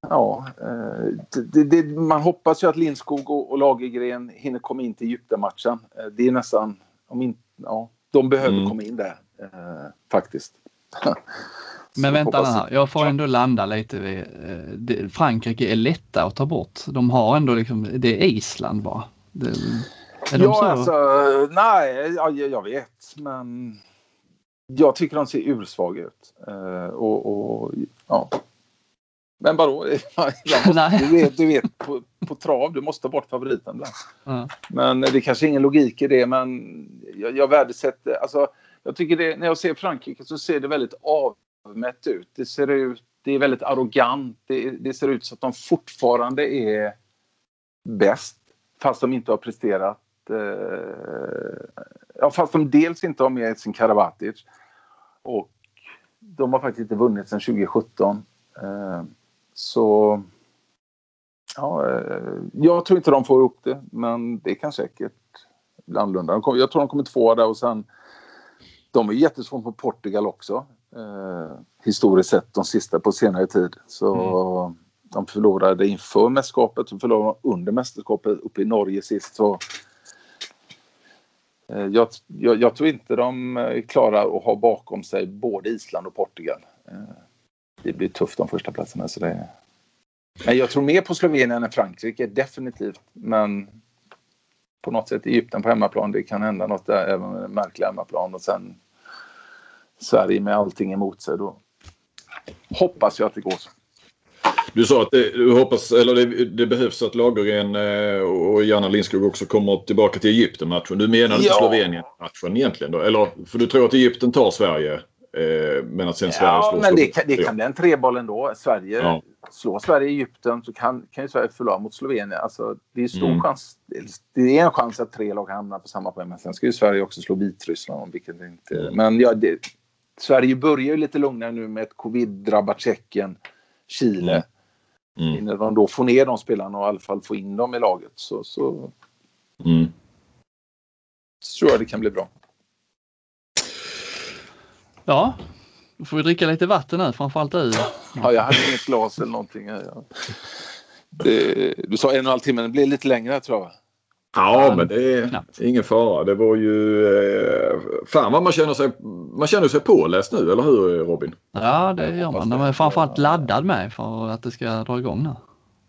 Ja, eh, det, det, man hoppas ju att Lindskog och, och Lagergren hinner komma in till Egypten-matchen. Eh, det är nästan, om in, ja, de behöver mm. komma in där eh, faktiskt. Men vänta här, jag får ändå landa lite vid eh, Frankrike är lätta att ta bort. De har ändå liksom, det är Island bara. Det, är ja, så? alltså nej, ja, jag vet, men jag tycker de ser ursvaga ut. Och, och, ja. Men vadå? du vet, du vet på, på, trav, du måste ta bort favoriten ibland. Mm. Men det är kanske ingen logik i det, men jag, jag värdesätter, alltså jag tycker det, när jag ser Frankrike så ser det väldigt avmätt ut. Det ser ut, det är väldigt arrogant. Det, det ser ut så att de fortfarande är bäst fast de inte har presterat. Eh, ja, fast de dels inte har med sin Karabatic och de har faktiskt inte vunnit sedan 2017. Eh, så ja, eh, jag tror inte de får ihop det, men det kan säkert bli annorlunda. Jag tror de kommer tvåa där och sen de är jättesvåra på Portugal också. Eh, historiskt sett de sista på senare tid. Så mm. de förlorade inför mästerskapet och förlorade under mästerskapet uppe i Norge sist. Så, eh, jag, jag, jag, tror inte de klarar att ha bakom sig både Island och Portugal. Eh, det blir tufft de första platserna. Så det... Men jag tror mer på Slovenien än Frankrike, definitivt. Men på något sätt Egypten på hemmaplan, det kan hända något där, även med en märklig hemmaplan. Och sen Sverige med allting emot sig. Då hoppas jag att det går så. Du sa att det, du hoppas, eller det, det behövs att Lagergren eh, och gärna Lindskog också kommer tillbaka till Egypten-matchen. Du menar inte ja. Slovenien-matchen egentligen då? Eller, för du tror att Egypten tar Sverige? Eh, men att sen Sverige ja, slår men det kan, det kan den trebollen då. Sverige, ja. Slår Sverige Egypten så kan, kan ju Sverige förlora mot Slovenien. Alltså, det är stor mm. chans. Det är en chans att tre lag hamnar på samma poäng. Men sen ska ju Sverige också slå Vitryssland. Vilket inte, mm. Men ja, det, Sverige börjar ju lite lugnare nu med ett covid-drabbat Tjeckien, Chile. Mm. Mm. När de då får ner de spelarna och i alla fall får in dem i laget så, så, mm. så tror jag det kan bli bra. Ja, då får vi dricka lite vatten nu, framförallt du. Ja, jag hade inget glas eller någonting. Det, du sa en och en halv timme, det blir lite längre tror jag. Ja, men det är knappt. ingen fara. Det var ju... Eh, fan vad man känner sig, man känner sig påläst nu, eller hur Robin? Ja, det gör man. Man är framförallt laddad med för att det ska dra igång nu.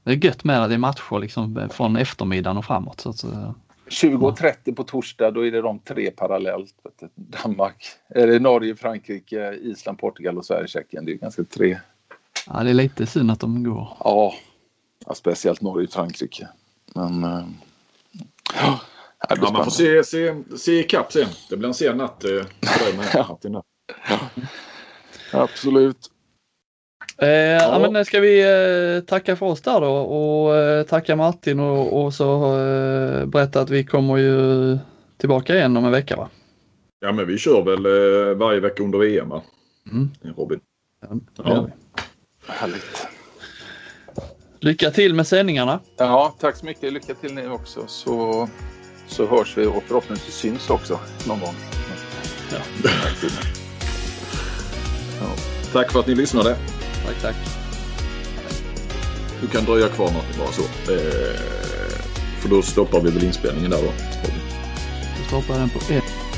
Det är gött med att det är matcher liksom från eftermiddagen och framåt. Så att, 20.30 på torsdag, då är det de tre parallellt. Danmark, eller Norge, Frankrike, Island, Portugal och Sverige, Tjeckien. Det är ganska tre. Ja, det är lite synd att de går. Ja, ja speciellt Norge och Frankrike. Men eh, Ja, ja man får se, se, se ikapp sen. Det blir en sen natt eh, ja. ja. Absolut. Eh, ja. men ska vi eh, tacka för oss där då och eh, tacka Martin och, och så eh, berätta att vi kommer ju tillbaka igen om en vecka va? Ja men vi kör väl eh, varje vecka under EM va? Mm. Robin. Ja, ja. Härligt. Lycka till med sändningarna. Ja, tack så mycket. Lycka till ni också. Så, så hörs vi och förhoppningsvis syns också någon gång. Ja. ja. Tack för att ni lyssnade. Tack, tack. Du kan dröja kvar något bara så. Eh, för då stoppar vi väl inspelningen där då. Du stoppar den på ett.